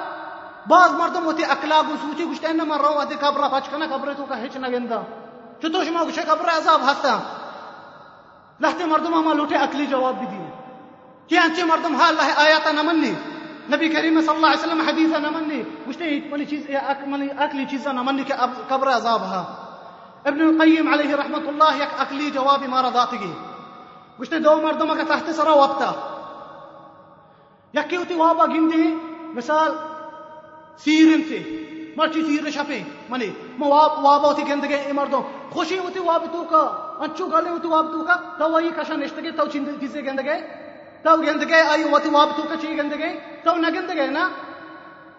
Speaker 2: بعض مردم اکلا گو وسوچي گشت ان من رو ادي قبر پچ پچکنا قبر تو کا هچ نگندا چتو شما گشه قبر عذاب هستا لحظه مردم ما لوٹے اکلی جواب بدی کہ انچے مردم حال الله آیاتا نمنی نبی کریم صلی اللہ علیہ وسلم حدیث نمانی گشته ولی چیز اکملی اکلی چیز نمانی که قبر عذاب ہا ابن القیم علیہ رحمت اللہ یک اکلی جوابی ما را داتگی گشته دو مردم کا تحت سرا وابتا. یکی اوتی وابا گنده مثال سیرن تی مرچی سیر شپی منی ما واب وابا اوتی گندگی اے مردم. خوشی اوتی واب تو کا أنچو گالی اوتی واب تو کا تو وی کشا نشتگی تو چیز گندگی گند گئے تو گند گئے آئی ہوتی واب تو کا چی تو نہ گند نا؟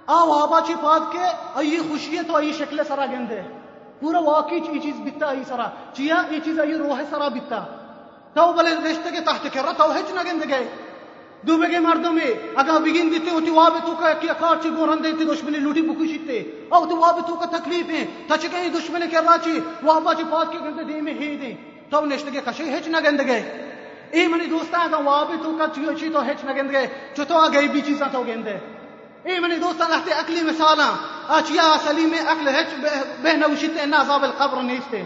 Speaker 2: آ وابا چی پاد کے، آئی خوشی ہے تو آئی شکل سرا گندے۔ پورا واقعی چی چیز بیتا آئی سرا۔ چیا یہ چیز آئی روح سرا بیتا تو بلے رشتے کے تحت کر رہا تو ہچ نہ گند گئے دوبگه مردمه اگه بگین دیتے، اوتی واب تو کا کیا کار چی گورن دیتے، دشمنی لوٹی بکوشیتے او تو واب تو کا تکلیف ہے۔ تا چی کہیں دشمنی کر رہا چی واب چی پاس کے گندے دی میں ہی دی تو نشتگے کشے ہچ نہ گندگے۔ ای منی دوستان اگه واب تو کا چی چی تو ہچ نہ گندگے چو تو اگے بھی چیزاں تو گندے۔ ای منی دوستان احتے عقلی مثالا اچیا سلیم عقل ہچ بہ نوشیتے ان عذاب القبر نیستے۔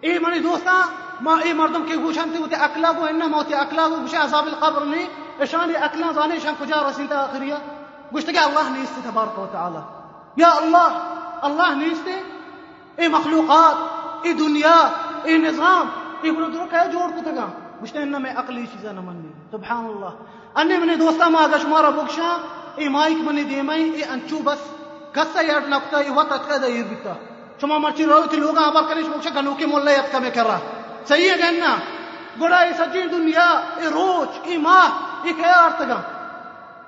Speaker 2: ای منی دوستان ما ای مردم کے گوشن تے ہوتے اکلا کو ان موت اکلا کو گوشن عذاب القبر نہیں اشان اکلا زانی شان کجا رسیل آخریہ گوشت کہ اللہ نیستے تبارک و تعالی۔ یا اللہ اللہ نیستے۔ اے مخلوقات، اے دنیا، اے نظام، اے گلو درو کہ جوڑ کو تگا گوشتن میں عقلی چیزا نہ نمانی سبحان الله انی منے دوستا ما آگا شمارا بوکشا اے مائک منے دی دیمائی اے انچو بس. کسا یاد نکتا ای وقت اتکا دا ایر بیتا چما مرچی روت لوگا ابا عبر بوکشا گنو کے مولا یت کا میں کر رہا صحیح ہے گننا گڑا ای سچی دنیا اے روچ ای ما ای کیا آرتگا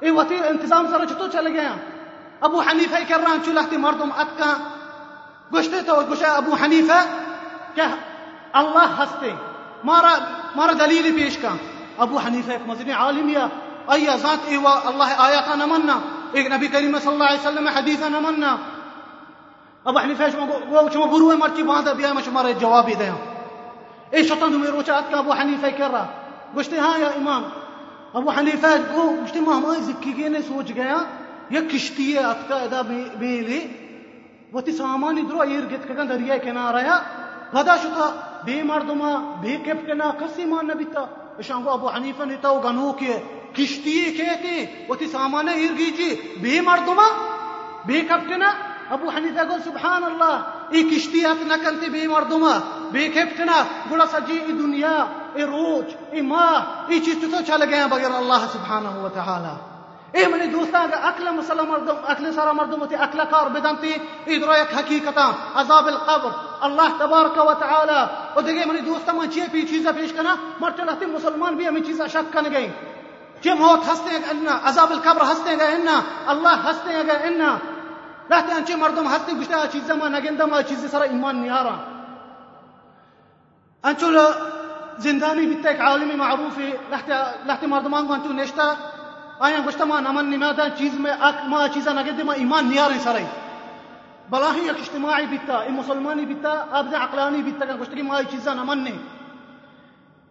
Speaker 2: اے وتی انتظام سر چتو چل گیا أبو حنیفہ کر رہا انچو لہتی مردم اتکا گشتے تو گشا أبو حنیفہ کہ اللہ ہستے مارا مارا دلیل پیش أبو حنيفة ایک مذہبی عالم یا ایا ذات إيه ایوا اللہ آیات نمنا ایک إيه نبی کریم صلی اللہ علیہ وسلم حدیث نمنا أبو حنیفہ شما گو شما برو مرچی باند بیا ما شما جواب دیاں اے شطن میں روچات کا أبو حنيفة کر رہا گوشتے ہاں یا إمام. أبو حنيفة کو گوشتے ماما زکی کے نے سوچ گیا یہ کشتی ہے اتکا ادا بیلی وتی سامان درو ایر گت کگن دریا کنارہ غدا شتا بی مردما بی کپٹنا کسی مان نبیتا اشانگو ابو حنیفہ نیتا و گنو کیے کشتی کہتے وہ تی سامان ایر گی جی۔ بی مردما بی کپٹنا ابو حنیفہ گو سبحان اللہ، ای کشتی ات نکنتی بی مردما بی کپٹنا گوڑا سجی ای دنیا، ای روچ ای ماہ، ای چیز تو چل گیا بغیر اللہ سبحانہ و تعالی۔ اے منی دوستا اگر اکل مسلم مردم اکل سارا مردم ہوتی اکل کار بدنتی ادرا یک حقیقتا، عذاب القبر، اللہ تبارک و تعالی۔ اور دیکھے منی دوستا من چیئے پی چیزا پیش کنا مرچہ لہتی مسلمان بھی ہمیں چیزا شک کن گئی چی موت ہستے ہیں اننا عذاب القبر ہستے ہیں اننا اللہ ہستے ہیں اننا لہتے انچے مردم ہستے گشتے چیزا ما نگندہ ما چیز سارا ایمان نیارا۔ انچو زندانی بیتا ایک عالمی معروفی لہتے مردمان کو انچو نشتا آیا گوشتا ما نمن نمادا چیز میں اک ما چیزا نگدے ما ایمان نیارے سرائی بلا ہی ایک اجتماعی بیتا ای مسلمانی بیتا ابز عقلانی بیتا کہ گوشتا ما چیزا نمن نے۔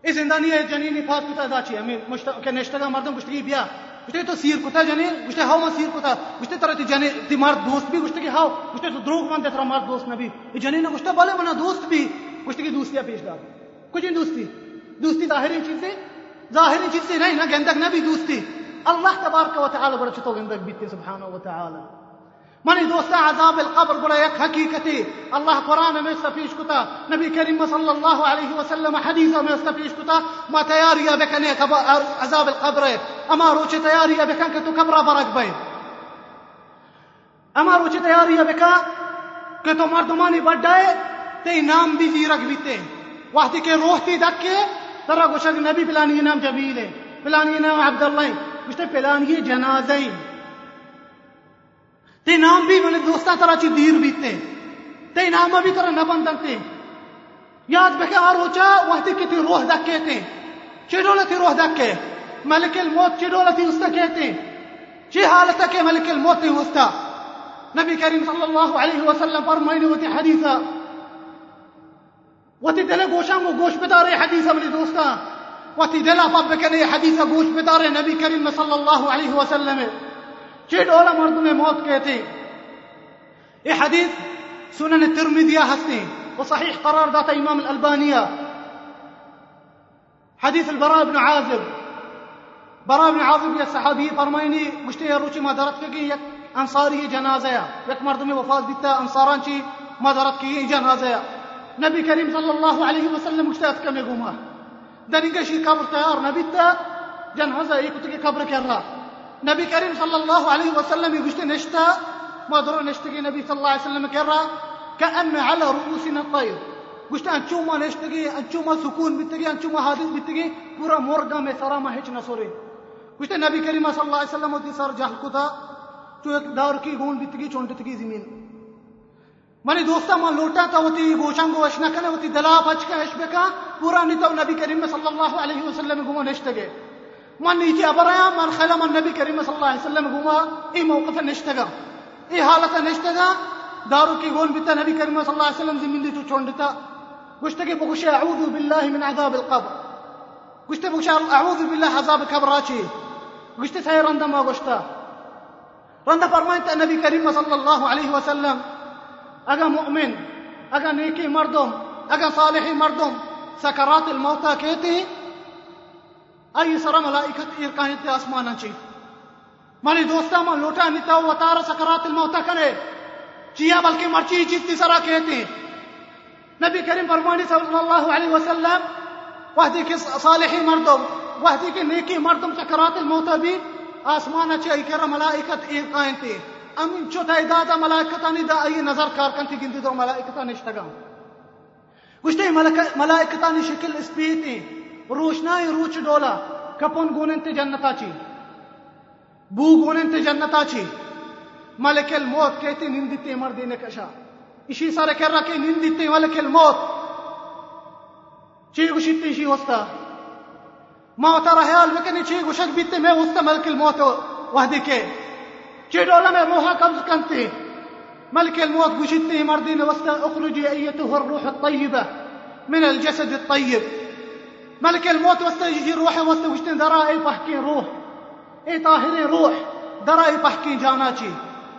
Speaker 2: ای زندانی ہے جنینی پاس کتا دا چی، ہمیں کہ نشتگا مردم گوشتا کی بیا۔ گوشتا تو سیر کتا جنین گوشتا ہاو ما سیر کتا۔ گوشتا ترہ تی جنین تی مرد دوست بھی گوشتا کی ہاو گوشتا تو دروگ من دے ترہ مرد دوست نبی۔ ای جنین گوشتا بلے منا دوست بھی گوشتا کی دوستیا پیش دار۔ کچھ دوستی۔ دوستی ظاہری چیز سے ظاہری چیز سے نہیں نا، گندک نبی دوستی۔ الله تبارك وتعالى برا شتول عندك بيت سبحانه وتعالى. من يدو ساعة عذاب القبر برا يك حقيقتي الله قرآن ما يستفيش كتا نبي كريم صلى الله عليه وسلم حديثا ما يستفيش كتا ما تياريا بكن يك عذاب القبر. أما روش تياريا بكن كتو كبرا برك بين. أما روش تياريا بكا كتو مردماني بدأي تي نام بي زيرك بيتي. وحدي كي روح تي دكي. ترى نبي بلاني نام جميلة. بلاني نام عبد الله. گوشتے پلان یہ جنازہ تے نام بھی میں دوستا طرح چی دیر بیتے تے نام بھی طرح نہ بندتے یاد بکے آر ہوچا وقتی کی تی روح دکے تے. چی ڈولا تی روح دکے؟ ملک الموت چی ڈولا تی استا کہتے چی حالتا کہ ملک الموت تی استا نبی کریم صلی اللہ علیہ وسلم فرمائنی ہوتی حدیثا وتی دل گوشاں کو گوش بتا رہے حدیث اپنی دوستا. وتدلا فبكنا حديث أبوش بدار نبي كريم صلى الله عليه وسلم. چیڈ اولا مرض میں موت كيتي ہیں حديث سنن ترمذیہ ہستی و صحیح قرار ذات امام الألبانية حديث البراء بن عازب. براء بن عازب يا صحابي فرميني مجھتے ہیں روچی مدرت کے گئی یک انصاری جنازہ یک مرد میں وفات دیتا انصاران چی؟ مدرت کی جنازہ نبی کریم صلی اللہ وسلم مجھتے ہیں يقومه دەنگەشی کەبر تەیار نەبیتە جەن هەزایی إيه کوتێکی کەبرکێڕا نەبی کەریم صلی الله عليه وسلم گوشتە نشتا ما دڕۆ نشتێکی نەبی صلی الله عليه وسلم کێڕا كأن على رؤوسنا الطير. گوشتە ئەچوومە نێشتگی ئەچوومە سکوون بتگی ئەچوومە هادیز بتگی پورە مۆرگامێ سەرامە هیچ نەسۆری گوشتە نەبی کەریمە سەڵ الله علیه وسلم وتی سەر جەهل کوتا چۆک داورکی گۆن بتگی چۆنتتگی زمین مانی دوستا ما لوٹا تا ہوتی گوشان گو اشنا کنے ہوتی دلا بچ کا اش بکا پورا نیتا نبی کریم صلی اللہ علیہ وسلم گوم نشتگه من نیتی ابرایا من خلا من نبی کریم صلی اللہ علیہ وسلم گوم ای موقف نشتگه ای حالت نشتگه دارو کی گون بیتا نبی کریم صلی اللہ علیہ وسلم زمین دیتو چھونڈتا گوشتگے بوگش اعوذ بالله من عذاب القبر گشت بوگش اعوذ بالله عذاب القبر راچی گشت سائی رندہ ما گوشتا رندہ فرمائن تا نبی کریم صلی اللہ علیہ وسلم اگا مؤمن اگا نيكي مردم اگا صالحي مردم. سكرات الموتى كيتي؟ أي ای سر ملائکت ایرکانی تے آسمانا چي ماني دوستا ما لوتا نتا وطار سكرات الموتى كنه. چيا بلکي مرچي جيتي چیتی سرا کہتے ہیں نبی کریم فرمانی صلی وسلم وحدی کے صالحي مردم وحدی کے نيكي مردم سكرات الموتى بي آسمانا چي اي کرا ملائكة ایرکانی تي. امین تا دادا ملائکتانی دا ای نظر کار کنتی گندی دو ملائکتانی اشتگا گوشتے ملائکتانی شکل اسپیتی، روشنائی روچ ڈولا کپن گونن تے جنتا چی. بو گونن تے جنتا چی. ملك الموت كيتي نندتي مردي نكشا إشي صار كرا كي نندتي ملك الموت. شي وشتي شي وسطا ما ترى هيال بكني شي وشك بيتي ما وسطا ملك الموت وحدي جئت لنا محاكم سكنته ملك الموت بجدني مردين وسط أخرجي ايتها الروح الطيبة من الجسد الطيب. ملك الموت واستجي روحي واستوجتن درائي بحكي روح. إي طاهري روح درائي بحكي جاناتي.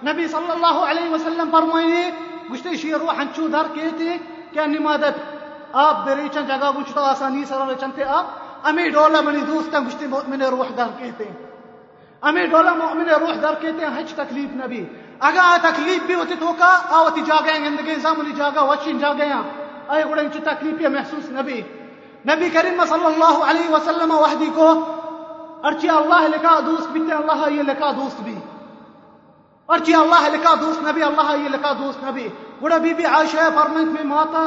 Speaker 2: نبي صلى الله عليه وسلم فرميني وشتشي روحا شو داركيتي كأني ما دب. آب بريشن جاگا گوشتا آسانی آب. أمي دولا مني دوستا گوشتی من روح دار كيتي. کہتے امی مؤمن روح در کہتے ہیں، ہچ تکلیف نبی اگر آ تکلیف بھی ہوتی تو کا آوتی جاگیں گندگی زاملی جاگا، وچین جاگیں آئے گوڑا انچو تکلیف یہ محسوس نبی نبی کریم صلی اللہ علیہ وسلم وحدی کو ارچی اللہ لکا دوست بیتے اللہ یہ لکا دوست بھی۔ ارچی اللہ لکا دوست نبی اللہ یہ لکا دوست نبی گوڑا بی بی عائشہ فرمائت میں ماتا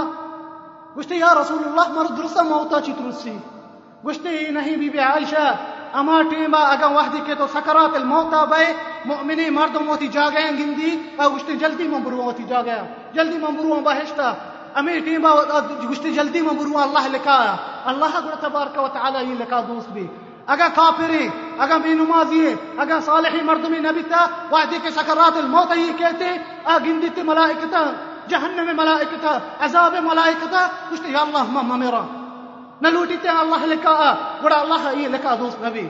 Speaker 2: گوشتے یا رسول اللہ مر درسا موتا چی ترسی۔ گوشتے نہیں، بی بی عائشہ اما ٹیما اگر وحدی کے تو سکرات الموتا بے مؤمنی مردم ہوتی جاگیں گندی گوشتے جلدی مبرو ہوتی جاگیا جلدی مبرو بہشتا امی ٹیما گوشتے جلدی مبرو اللہ لکا اللہ گوڑا تبارک و تعالی یہ لکا دوست بھی اگر کافری اگر بے نمازی اگر صالحی مردمی نبی تا وعدی کے سکرات الموت ہی کہتے اگندی تی ملائکتا جہنم ملائکتا عذاب ملائکتا کچھ یا اللہ میرا نلوٹی تے اللہ لکا بڑا اللہ یہ لکا دوست نبی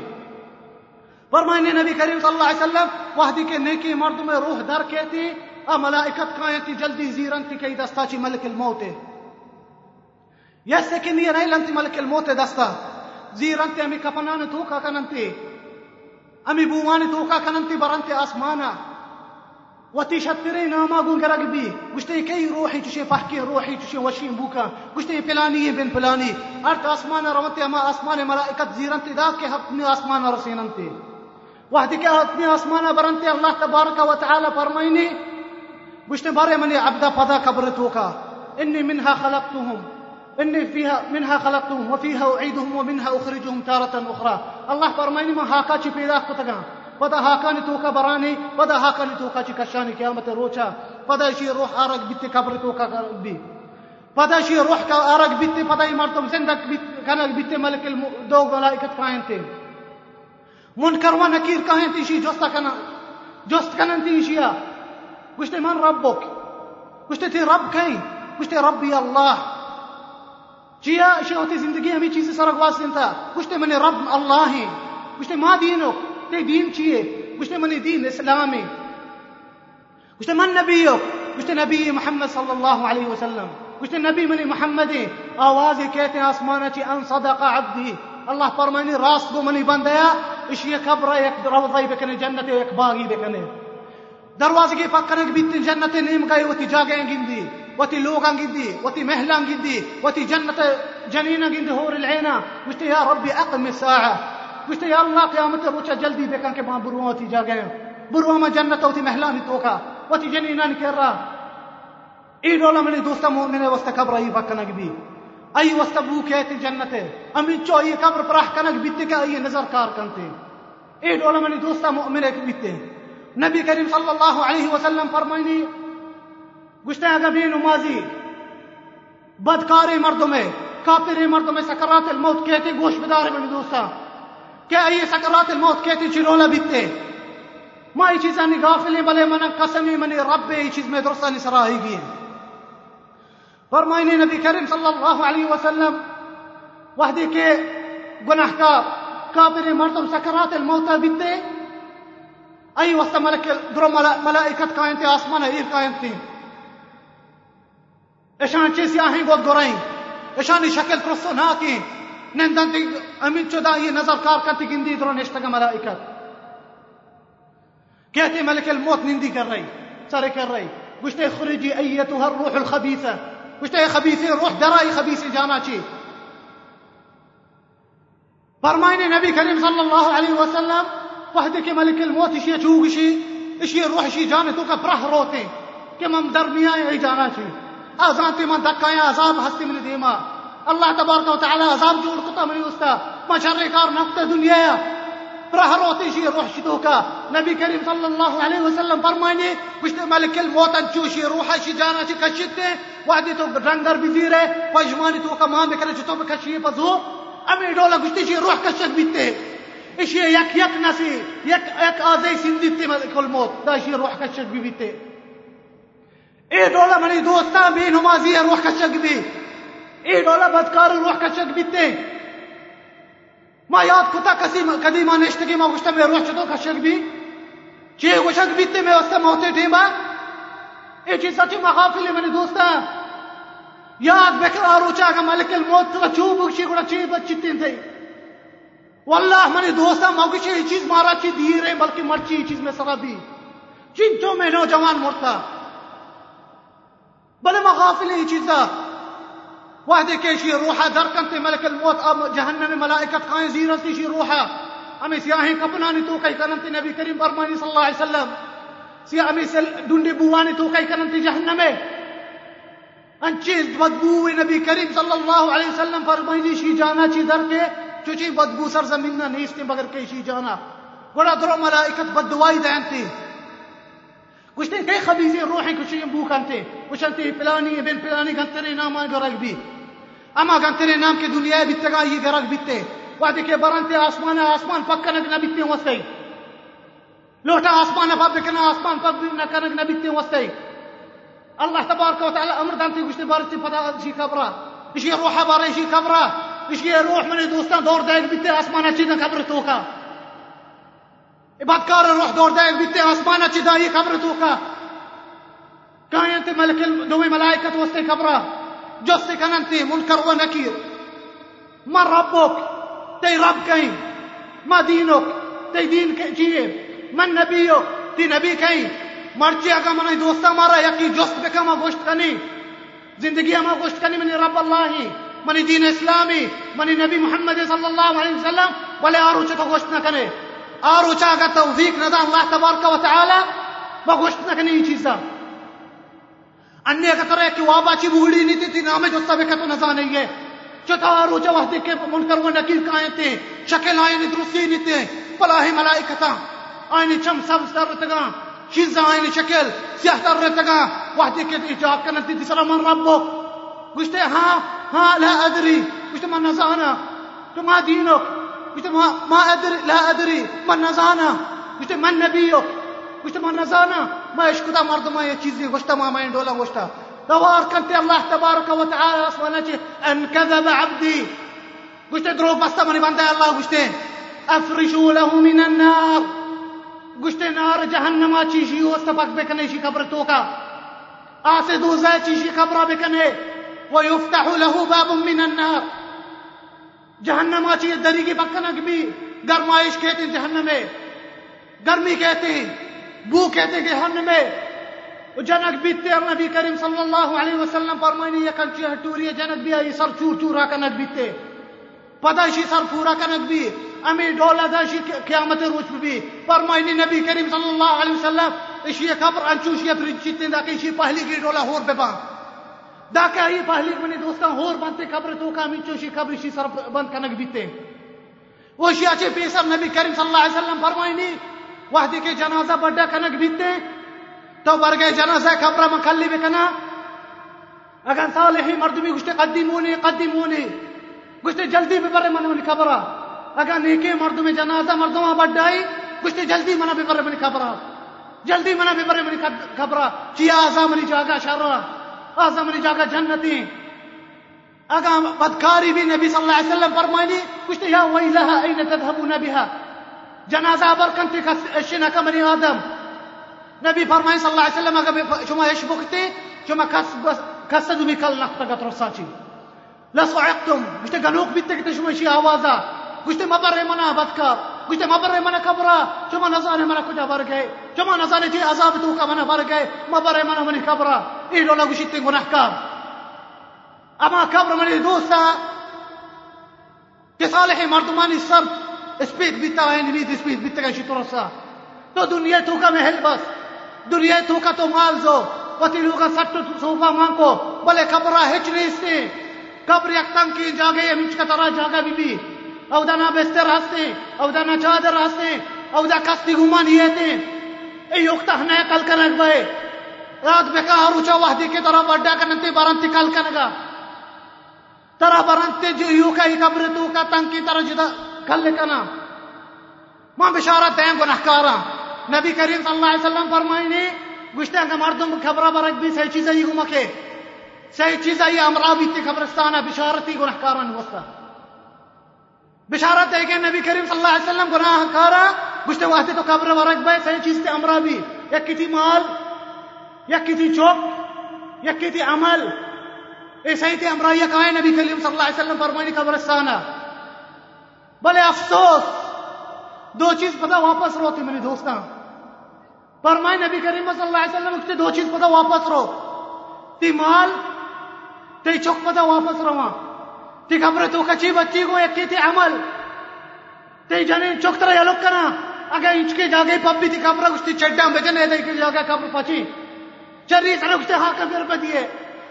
Speaker 2: فرمائنے نبی کریم صلی اللہ علیہ وسلم وحدی کے نیکی مرد میں روح در کہتی ا ملائکت کائنتی جلدی زیرن تی کئی دستا چی ملک الموت یس کہ نہیں لنتی ملک الموت دستا. زیرنتی امی کپنان توکا کننتی امی بووانی توکا کننتی برنتی آسمانا. وتشترين شترينا ما قون قرق بيه قشتي كي روحي تشي فحكي روحي تشي وشين بوكا. قشتي فلاني بن فلاني أرت أسمان رمت أما أسمان ملائكة زيرنت داس كي هبني أسمان رسيننتي. وحدي كي هبني أسمان برنتي. الله تبارك وتعالى فرميني. قشتي باري مني عبدا فدا كبرتوكا إني منها خلقتهم. إني فيها منها خلقتهم. وفيها أعيدهم ومنها أخرجهم تارة أخرى. الله فرميني ما هاكاتش في ذاك پدا هاکا نی توکا برانی پدا هاکا نی توکا چی کشانی قیامت روچا. پدا شی روح آرگ بیتی قبر توکا بی. پدا شی روح کا آرگ بیتی پدا ای مرتم زندک بیت کنک بیتی ملک دو ملائکت کائن تے منکر و نکیر کائن تی شی جستا کنا جست کنن تی شیا گشتے من ربک گشتے تی رب کئی. گشتے ربی اللہ. جیا شوتي زندگی ہمیں چیز سرگ واسطہ کچھ منی رب ہیں کچھ ما دینو نه دین چیه گوشت من دین اسلامی گوشت من نبیو گوشت نبی محمد صلی الله علیه و سلم گوشت نبی من محمدی آوازی کیتی آسمانه چی ان صدق عبدی الله فرمانی راست بو منی بندیا یا اش یک قبره یک بکنه جنت یک باغی بکنه دروازه کی فکرنگ بیت جنت نیم گئی و تی جاگه گندی وتي لوغان قدي وتي مهلان قدي تی جنت جنينة قدي هور العينة قلت یا ربی أقم الساعة قلت يا الله قيامة روچا جلدي بكان کے وہاں بروان وتي جا گئے بروا میں جنت بروان ما جنة وتي مهلان توكا وتي جنينة نكرا اي دولا من دوستا مؤمنة وسط قبر اي بكنا جبي اي وسط بو كيت جنة امي چو اي قبر پرح كنك بيت کا اي نظر کار کنتے۔ اي دولا من دوستا مؤمنة بيت نبي كريم صلى الله عليه وسلم فرمائني گشتے اگر بھی نمازی بدکار مردوں میں کافر مردوں میں سکرات الموت کہتے گوش بدار میں دوستا كأي سکرات الموت كي تجلونا بیتے ما هي چیز هنی غافلی بلے من قسمی منی رب هی چیز می درست هنی گئی بیه فرماینی نبی کریم صلی اللہ علیہ وسلم وحدی کے گناہ کا کابر مردم سکرات الموت بیتے ای وسط ملک درو ملائکت کائن تی آسمان ایر کائن تی اشان چیزی آہیں و گرائیں۔ اشانی شکل ترسو ناکیں۔ نندن تی امین چدا یہ نظر کار کرتی گندی درو نشتگا ملائکت. کہتے ملک الموت نندی کر رہی سارے کر رہی گشتے خرجی ایتها الروح الخبیثہ گشتے خبیثی روح درائی خبیثی جانا چی؟ فرمائنے نبی کریم صلی اللہ علیہ وسلم وحدے کے ملک الموت اشی چوگ اشی اشی روح اشی جانے تو کا پرہ روتے کہ مم درمیان ای جانا چی؟ آزانتی من دکایا عذاب ہستی من دیما. اللہ تبارک و تعالی عذاب جوڑ کتا منی استا ما شر کار نقطہ دنیا برهروتي شي روح شدوكا نبي كريم صلى الله عليه وسلم فرماني مش ملك الموت تشوشي روحا شي؟ جانا شي كشته وادي تو رنگر بزيرة. وجماني تو كمان بكرة تو بكشي بزو. أمي دولا گشتي شي روح كشك بيته إيش يك يك نسي. يك يك ازي سنديتي ملك الموت. دا شي روح كشك بيته إيه دولا مني دوستان بي نمازي روح كشك بي. ايه دولا بدكار روح كشك بيته ما یاد کتا کسی کدی ما نشتگی ما گوشتا میں روح چطور کشک بھی۔ چیه گوشک بیتے میں وستا موتے ٹیما ای چیز سچی مغافلی منی دوستا۔ یاد بکر آرو چاگا ملک الموت تلا چوب بکشی گوڑا چی بچتین تھی واللہ، منی دوستا، ما گوشی ای چیز مارا چی دیر ہے بلکہ مرچی ای چیز میں سرا بھی۔ چنچوں میں نوجوان مرتا۔ بلے مغافلی ای چیزا۔ وحده كيشي روحا در كنت ملك الموت أب جهنم ملائكة قاين زيرت شي روحا. أمي سياهي كبناني تو كاي كنت نبي كريم برماني صلى الله عليه وسلم. سي أمي سل دوندي بواني تو كاي كنت جهنم أن انچي بدبو نبي كريم صلى الله عليه وسلم فرماني شي جانا شي در کے چوچی بدبو سر زمین نہ نیستے مگر کئی شی جانا. گڑا درو ملائکت بدوائی دینتی. وش كي خبيزين روحي كل شيء بوك انت وش انت فلاني پلانی فلاني قنتري نام ما قرق بھی أما گنترے نام کے دنیا بیتگا یہ گرگ بیتے وعدے کے برانتے آسمان آسمان پک کنک نہ بیتے وستے لوٹا آسمان پاپ بکنا آسمان پاپ نہ کنک نہ بیتے وستے الله تبارك وتعالى أمر دانتي وش بارتي فدا شي كبرى إيش روح باري شي كبرى إيش روح من دوستان دور دايق بيتي اسمانه چي قبر توكا. بدکار روح دور دايق بيتي اسمانه چي داي قبر توكا. كاين انت ملك دوي ملائكة وسط قبره جس كان انت منكر ونكير. من ربك تي رب كاين. ما دينك؟ تي دين كاين من نبيك؟ تي نبي كاين. مرچی اگا منی دوستا مارا یکی جست بکا ما گوشت کنی زندگی ما گوشت کنی منی رب اللہی منی دین اسلامی منی نبی محمد صلی اللہ علیہ وسلم. ولی آرو چا گوشت نکنے آرو چا اگا توفیق ندا اللہ تبارک و تعالی با گوشت نکنی این انی اگا ترے کی وابا چی بوڑی نیتی تی نام جستا بکا تو نزا نہیں ہے۔ چتا آرو چا وحدی کے منکر و نکیر کائیں تے، شکل آئینی درستی نیتے پلاہی ملائکتا آئینی چم سب سر شکل سیاہ رتگا وحدی کے ہاں ہاں لا ادری۔ گشتے من نزانا تو ما دینک گشتے ما ادری، لا ادری۔ من نزانا گشتے من نبیک گشتے من نزانا ما اشکتا مردما یہ چیزی گشتا ما مین ڈولا دوار کنتے اللہ تبارک و تعالی اسمانا چی ان کذب عبدی گشتے دروگ بستا منی بندے اللہ گشتے افرشو له من النار. گشتے نار جہنم چیشی و استفق بکنے شی قبر توکا. آسے دوزہ چیشی قبر بکنے ويفتح له باب من النار. جہنم چی دری کی بکنک بھی گرمائش کہتے ہیں جہنم میں گرمی کہتے ہیں بو کہتے ہیں جہنم میں جنک بیتے نبی کریم صلی اللہ علیہ وسلم فرمائنی یہ کنچی ہٹوری جنک بھی آئی، سر چور چورا کنک بیتے پداشی سر پورا کنک بھی امی دولا داشی قیامت روچ بھی۔ فرمائنی نبی کریم صلی اللہ علیہ وسلم اشی خبر، انچوشی پرچیتے دا کہ اشی پہلی کی ڈولا ہور بے بان دا کہ یہ پہلی منی دوستا ہور بنتے خبر، تو کا چوشی خبر اشی سر بند کنک بیتے وہ اشی اچھے پیسر نبی کریم صلی اللہ علیہ وسلم فرمائنی وحدی کے جنازہ بڑا کنک بیتے تو برگے جنازہ خبر مکلی بکنا اگر صالحی مردمی گشتے قدیمونی قدیمونی گشتے جلدی ببرے منونی خبرہ اگر نیکی مردم جنازہ مردم بڑھائی کچھ جلدی منا بھی برے منی خبرہ جلدی منا بھی برے منی خبرہ چیا آزا منی جاگا شرع آزا منی جاگا جنتی۔ اگر بدکاری بھی نبی صلی اللہ علیہ وسلم فرمائنی کچھ یا ویلہا این تذهبون بها جنازة بركنتي الشنا كمني آدم. نبي فرماي صلى الله عليه وسلم اگه شما إيش بوکتی شما کس کسدو میکل نقطة قطر ساچی لصعقتم گشته گنوک بیت گشته شما شی آوازا قلت ما مبر منا بدك قلت ما مبر منا كبرا شو ما نزانه منا کجا بر شو ما نزانه تي إيه عذاب تو کا منا بر ما مبر منا منی کبرا ای لولا گشته گناهکار أما كبر منی دوسا که صالح مردمانی اسپیت بیتا ہے نبی اسپیت بیتا ہے ترسا تو دنیا تو کا محل بس دنیا تو کا تو مال زو وتی لوگا سٹ سوفا مانکو بلے کبرا ہچ نہیں سے قبر یک تنگ کی جاگے ہمچ کا طرح جاگا بی بی او دا بستر ہستے او دا چادر ہستے او دا کستی گمان ہیتے ای یوکتا ہنے کل کنک بھئے رات بکا ہروچا وحدی کے طرح بڑھا کننتی برانتی کل کنگا طرح برانتی جو یوکا ہی قبر تو کا تنکی طرح جدا کل کنا ماں بشارت دیں گناہکارا نبی کریم صلی اللہ علیہ وسلم فرمائی نے گشتے کہ مردم خبرہ برک بھی صحیح چیزیں ہی گمکے صحیح چیزیں ہی امرا بیتی خبرستان ہے بشارتی گناہکارا نوستا بشارت ہے کہ نبی کریم صلی اللہ علیہ وسلم گناہ کارا گشتے واسطے تو قبر ورک بے صحیح چیز تے امرا بھی یک کی تھی مال یک کی تھی چوک یک کی تھی عمل اے صحیح تے امرا یک آئے نبی کریم صلی اللہ علیہ وسلم فرمائنی قبرستان بلے افسوس، دو چیز پتا واپس رو تھی میری دوستاں۔ فرمائے نبی کریم صلی اللہ علیہ وسلم اس دو چیز پتا واپس رو۔ تی مال، تی چوک پتا واپس رواں۔ تی خبر تو کچی بچی کو ایک تی عمل۔ تی جنے چوک ترا یلوک کنا اگر انچ کے جاگے پب بھی تی خبر اس تی چڈا بجنے دے کے جاگے خبر پچی۔ چری سر اس تے ہاں کبیر پہ دیے۔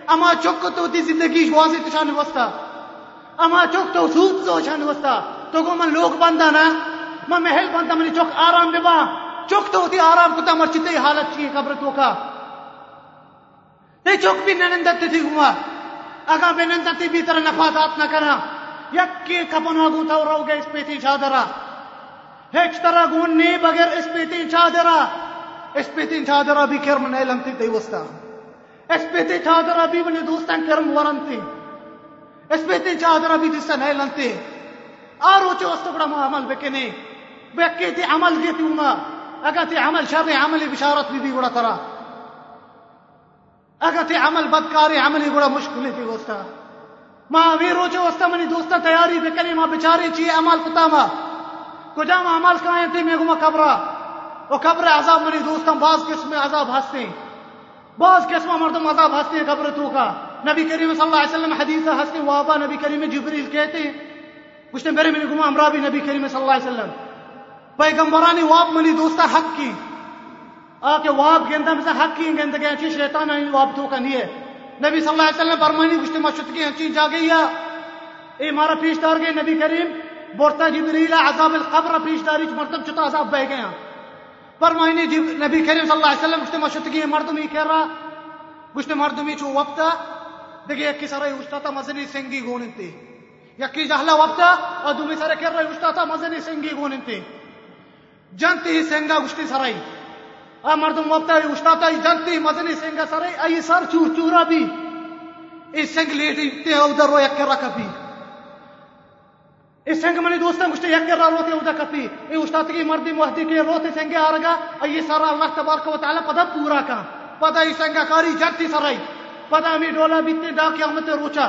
Speaker 2: اما چوک تو تی زندگی واضح تشان وستا اما چوک تو سود تو شان وستا تو کو من لوگ بندہ نا، من محل بندہ منی چوک آرام ببا چوک تو تی آرام کتا مرچتے حالت چیئے قبر تو کا۔ تی چوک بھی ننندت تی گما اگا بنندتی بھی طرح نفادات نہ کرا۔ یک کے کپن آگو تا رو گے اس پیتی چادرا ہیچ طرح گونی بغیر اس پیتی چادرا اس پیتی چادرا بھی کرم نہیں لمتی تی وستا۔ اس پیتی چادرا بھی بنی دوستان کرم ورنتی۔ اس پیتی چادرا بھی دستا نہیں لمتی۔ آرو چو وسط عمل بکنے بکی عمل گیتی اونا اگا عمل شر عملی بشارت بھی بھی بڑا طرح اگر عمل بدکاری عملی بڑا مشکل تھی دوستا ما وی روچو وستا منی دوستا تیاری بکنی ما بچاری چی عمل کتا ما۔ کجا ما عمل کائیں تی میں گما قبرہ۔ و قبر عذاب منی دوستا بعض قسم عذاب ہستے۔ بعض قسم مردم عذاب ہستے قبر تو کا۔ نبی کریم صلی اللہ علیہ وسلم حدیث ہستے وابا نبی کریم جبریل کہتے نے میرے منی گما امرا بھی نبی کریم صلی اللہ علیہ وسلم، پیغمبرانی واب منی دوستا حق کی۔ آکے واب گندہ میں سے حق کی گندہ گیا چی شیطان آئی واب تو کا نیے نبی صلی اللہ علیہ وسلم فرمانی گشتے مشت کی ہنچی جا گئی اے مارا پیش دار گئے نبی کریم، بورتا جبریل، عذاب القبر پیش داری چ مرتب چتا عذاب بہ گیا فرمانی نبی کریم صلی اللہ علیہ وسلم گشتے مشت کی مردم ہی کہہ رہا گشتے مردم ہی چو وقتا دیکھے ایک کی سارے اشتا تھا مزنی سنگی گوننتے یکی جہلا وقتا، اور دومی سارے کہہ رہا اشتا تھا مزنی سنگی گوننتے جنتی ہی سنگا گشتی سرائی۔ آ مردم وقتا ہے اشتاتا ہی جنتی مدنی سنگا سرے ای سر چور چورا بھی۔ ای سنگ لیٹی تے ادھر رو یک کرا کپی۔ ای سنگ منی دوستا مجھتے یک کرا روتے ادھر کپی۔ ای اشتات کی مردی موحدی کے روتے سنگے آرگا۔ ای سارا اللہ تبارک و تعالی پدا پورا کا۔ پدا ای سنگا کاری جنتی سرائی۔ پدا ہمیں ڈولا بیتے دا قیامت روچا۔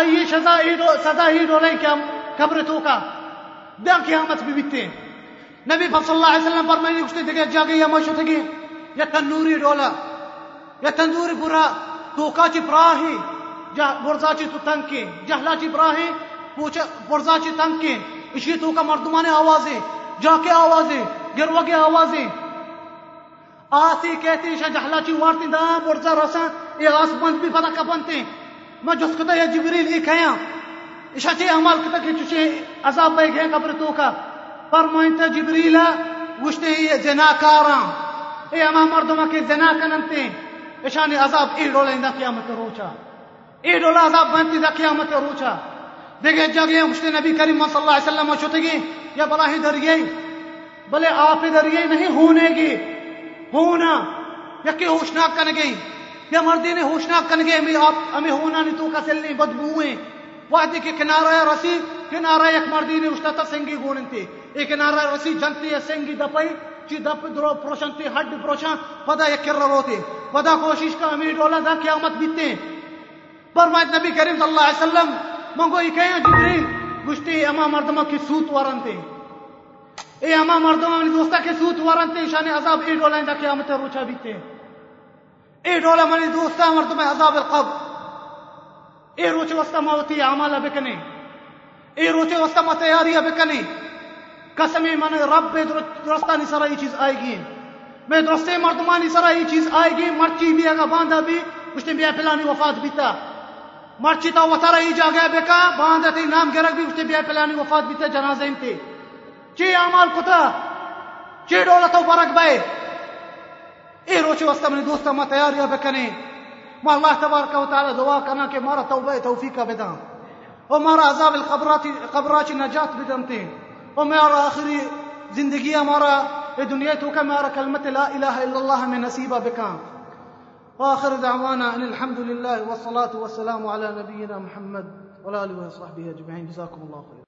Speaker 2: اي شذا ايدو سدا ايدو لكم كبرتوكا دان قيامت ببيتين نبي صلى الله عليه وسلم فرماني گشتے تھے جاگے یا مشو تھے یا تنوری ڈولا یا تندوری پورا تو کاچی پراہی برزاچی تو تنکی جہلاچی پراہی پرزا چی تنگ کے اسی تو کا مردمان آوازیں جا کے آوازیں گروا کے آوازیں۔ آسی کہتی شاہ جہلا چی وارتی دا پرزا رسا یہ آس بند بھی پتا کپنتے میں جس کتا یہ جبریل ہی کھایا اشا چی عمال کتا کہ چوچے، عذاب بے گئے قبر تو کا فرمائنتا جبریل، وشتے یہ زنا کارا اے اما مردمہ کے زنا کننتے اشانی عذاب ای ڈولا اندہ قیامت روچا ای ڈولا عذاب بنتی دا قیامت روچا دیکھے جگہ مجھتے نبی کریم صلی اللہ علیہ وسلم چھوٹے گی، یا بلا ہی در دریے بلے آپ در دریے نہیں ہونے گی. ہونا. یا کہ ہوشناک کن گئی یا مردی نے ہوشناک کن گئی ہمیں آپ ہمیں ہونا نہیں تو کسل نہیں بدبوئیں. وادی کے کنارہ رسی، کنارہ ایک مردی نے اشتا تا سنگی گونن تھی ایک کنارہ رسی جنتی ہے، سنگی دپائی. جی دپ درو پروشن تھی ہڈ پروشن پدا یک کر رہو تھے پدا کوشش کا امیر ڈولا دا قیامت بیتے ہیں۔ فرمائت نبی کریم صلی اللہ علیہ وسلم منگو یہ کہیں، جبریل گشتی اما مردمہ کی سوت وارن وارنتے اے اما مردمہ منی دوستا کی سوت وارن وارنتے شان عذاب اے ڈولا اندہ قیامت روچا بیتے ہیں۔ اے ڈولا منی دوستا مردمہ، عذاب القبر۔ اے روچے وسطہ ما وتی اعمال بکنے اے روچے وسطہ ما بکنے قسمی من رب درستانی سرا یہ چیز آئے گی۔ میں درستے مردمانی سرا یہ چیز آئے گی۔ مرچی بھی اگا باندھا بھی اس نے بھی پلانی وفات بیتا۔ مرچی تا وطارا ہی جا گیا بکا، باندھا تی نام گرک بھی اس نے بھی پلانی وفات بیتا جنازہ انتے چی اعمال کتا؟ چی دولتو برک بے؟ اے روچے وسطہ من دوستا ما تیاری بکنے۔ ما اللہ تبارک و تعالی دعا کرنا کہ مارا توبہ توفیق بدا اور مارا عذاب القبرات قبرات نجات بدمتے اور میرا آخری زندگی ہمارا یہ دنیا تو میرا کلمت لا الہ إلا اللہ میں نصیبہ بکا وآخر دعوانا أن الحمد لله والصلاة والسلام على نبينا محمد وعلى آله وصحبه أجمعين. جزاكم الله خيرا.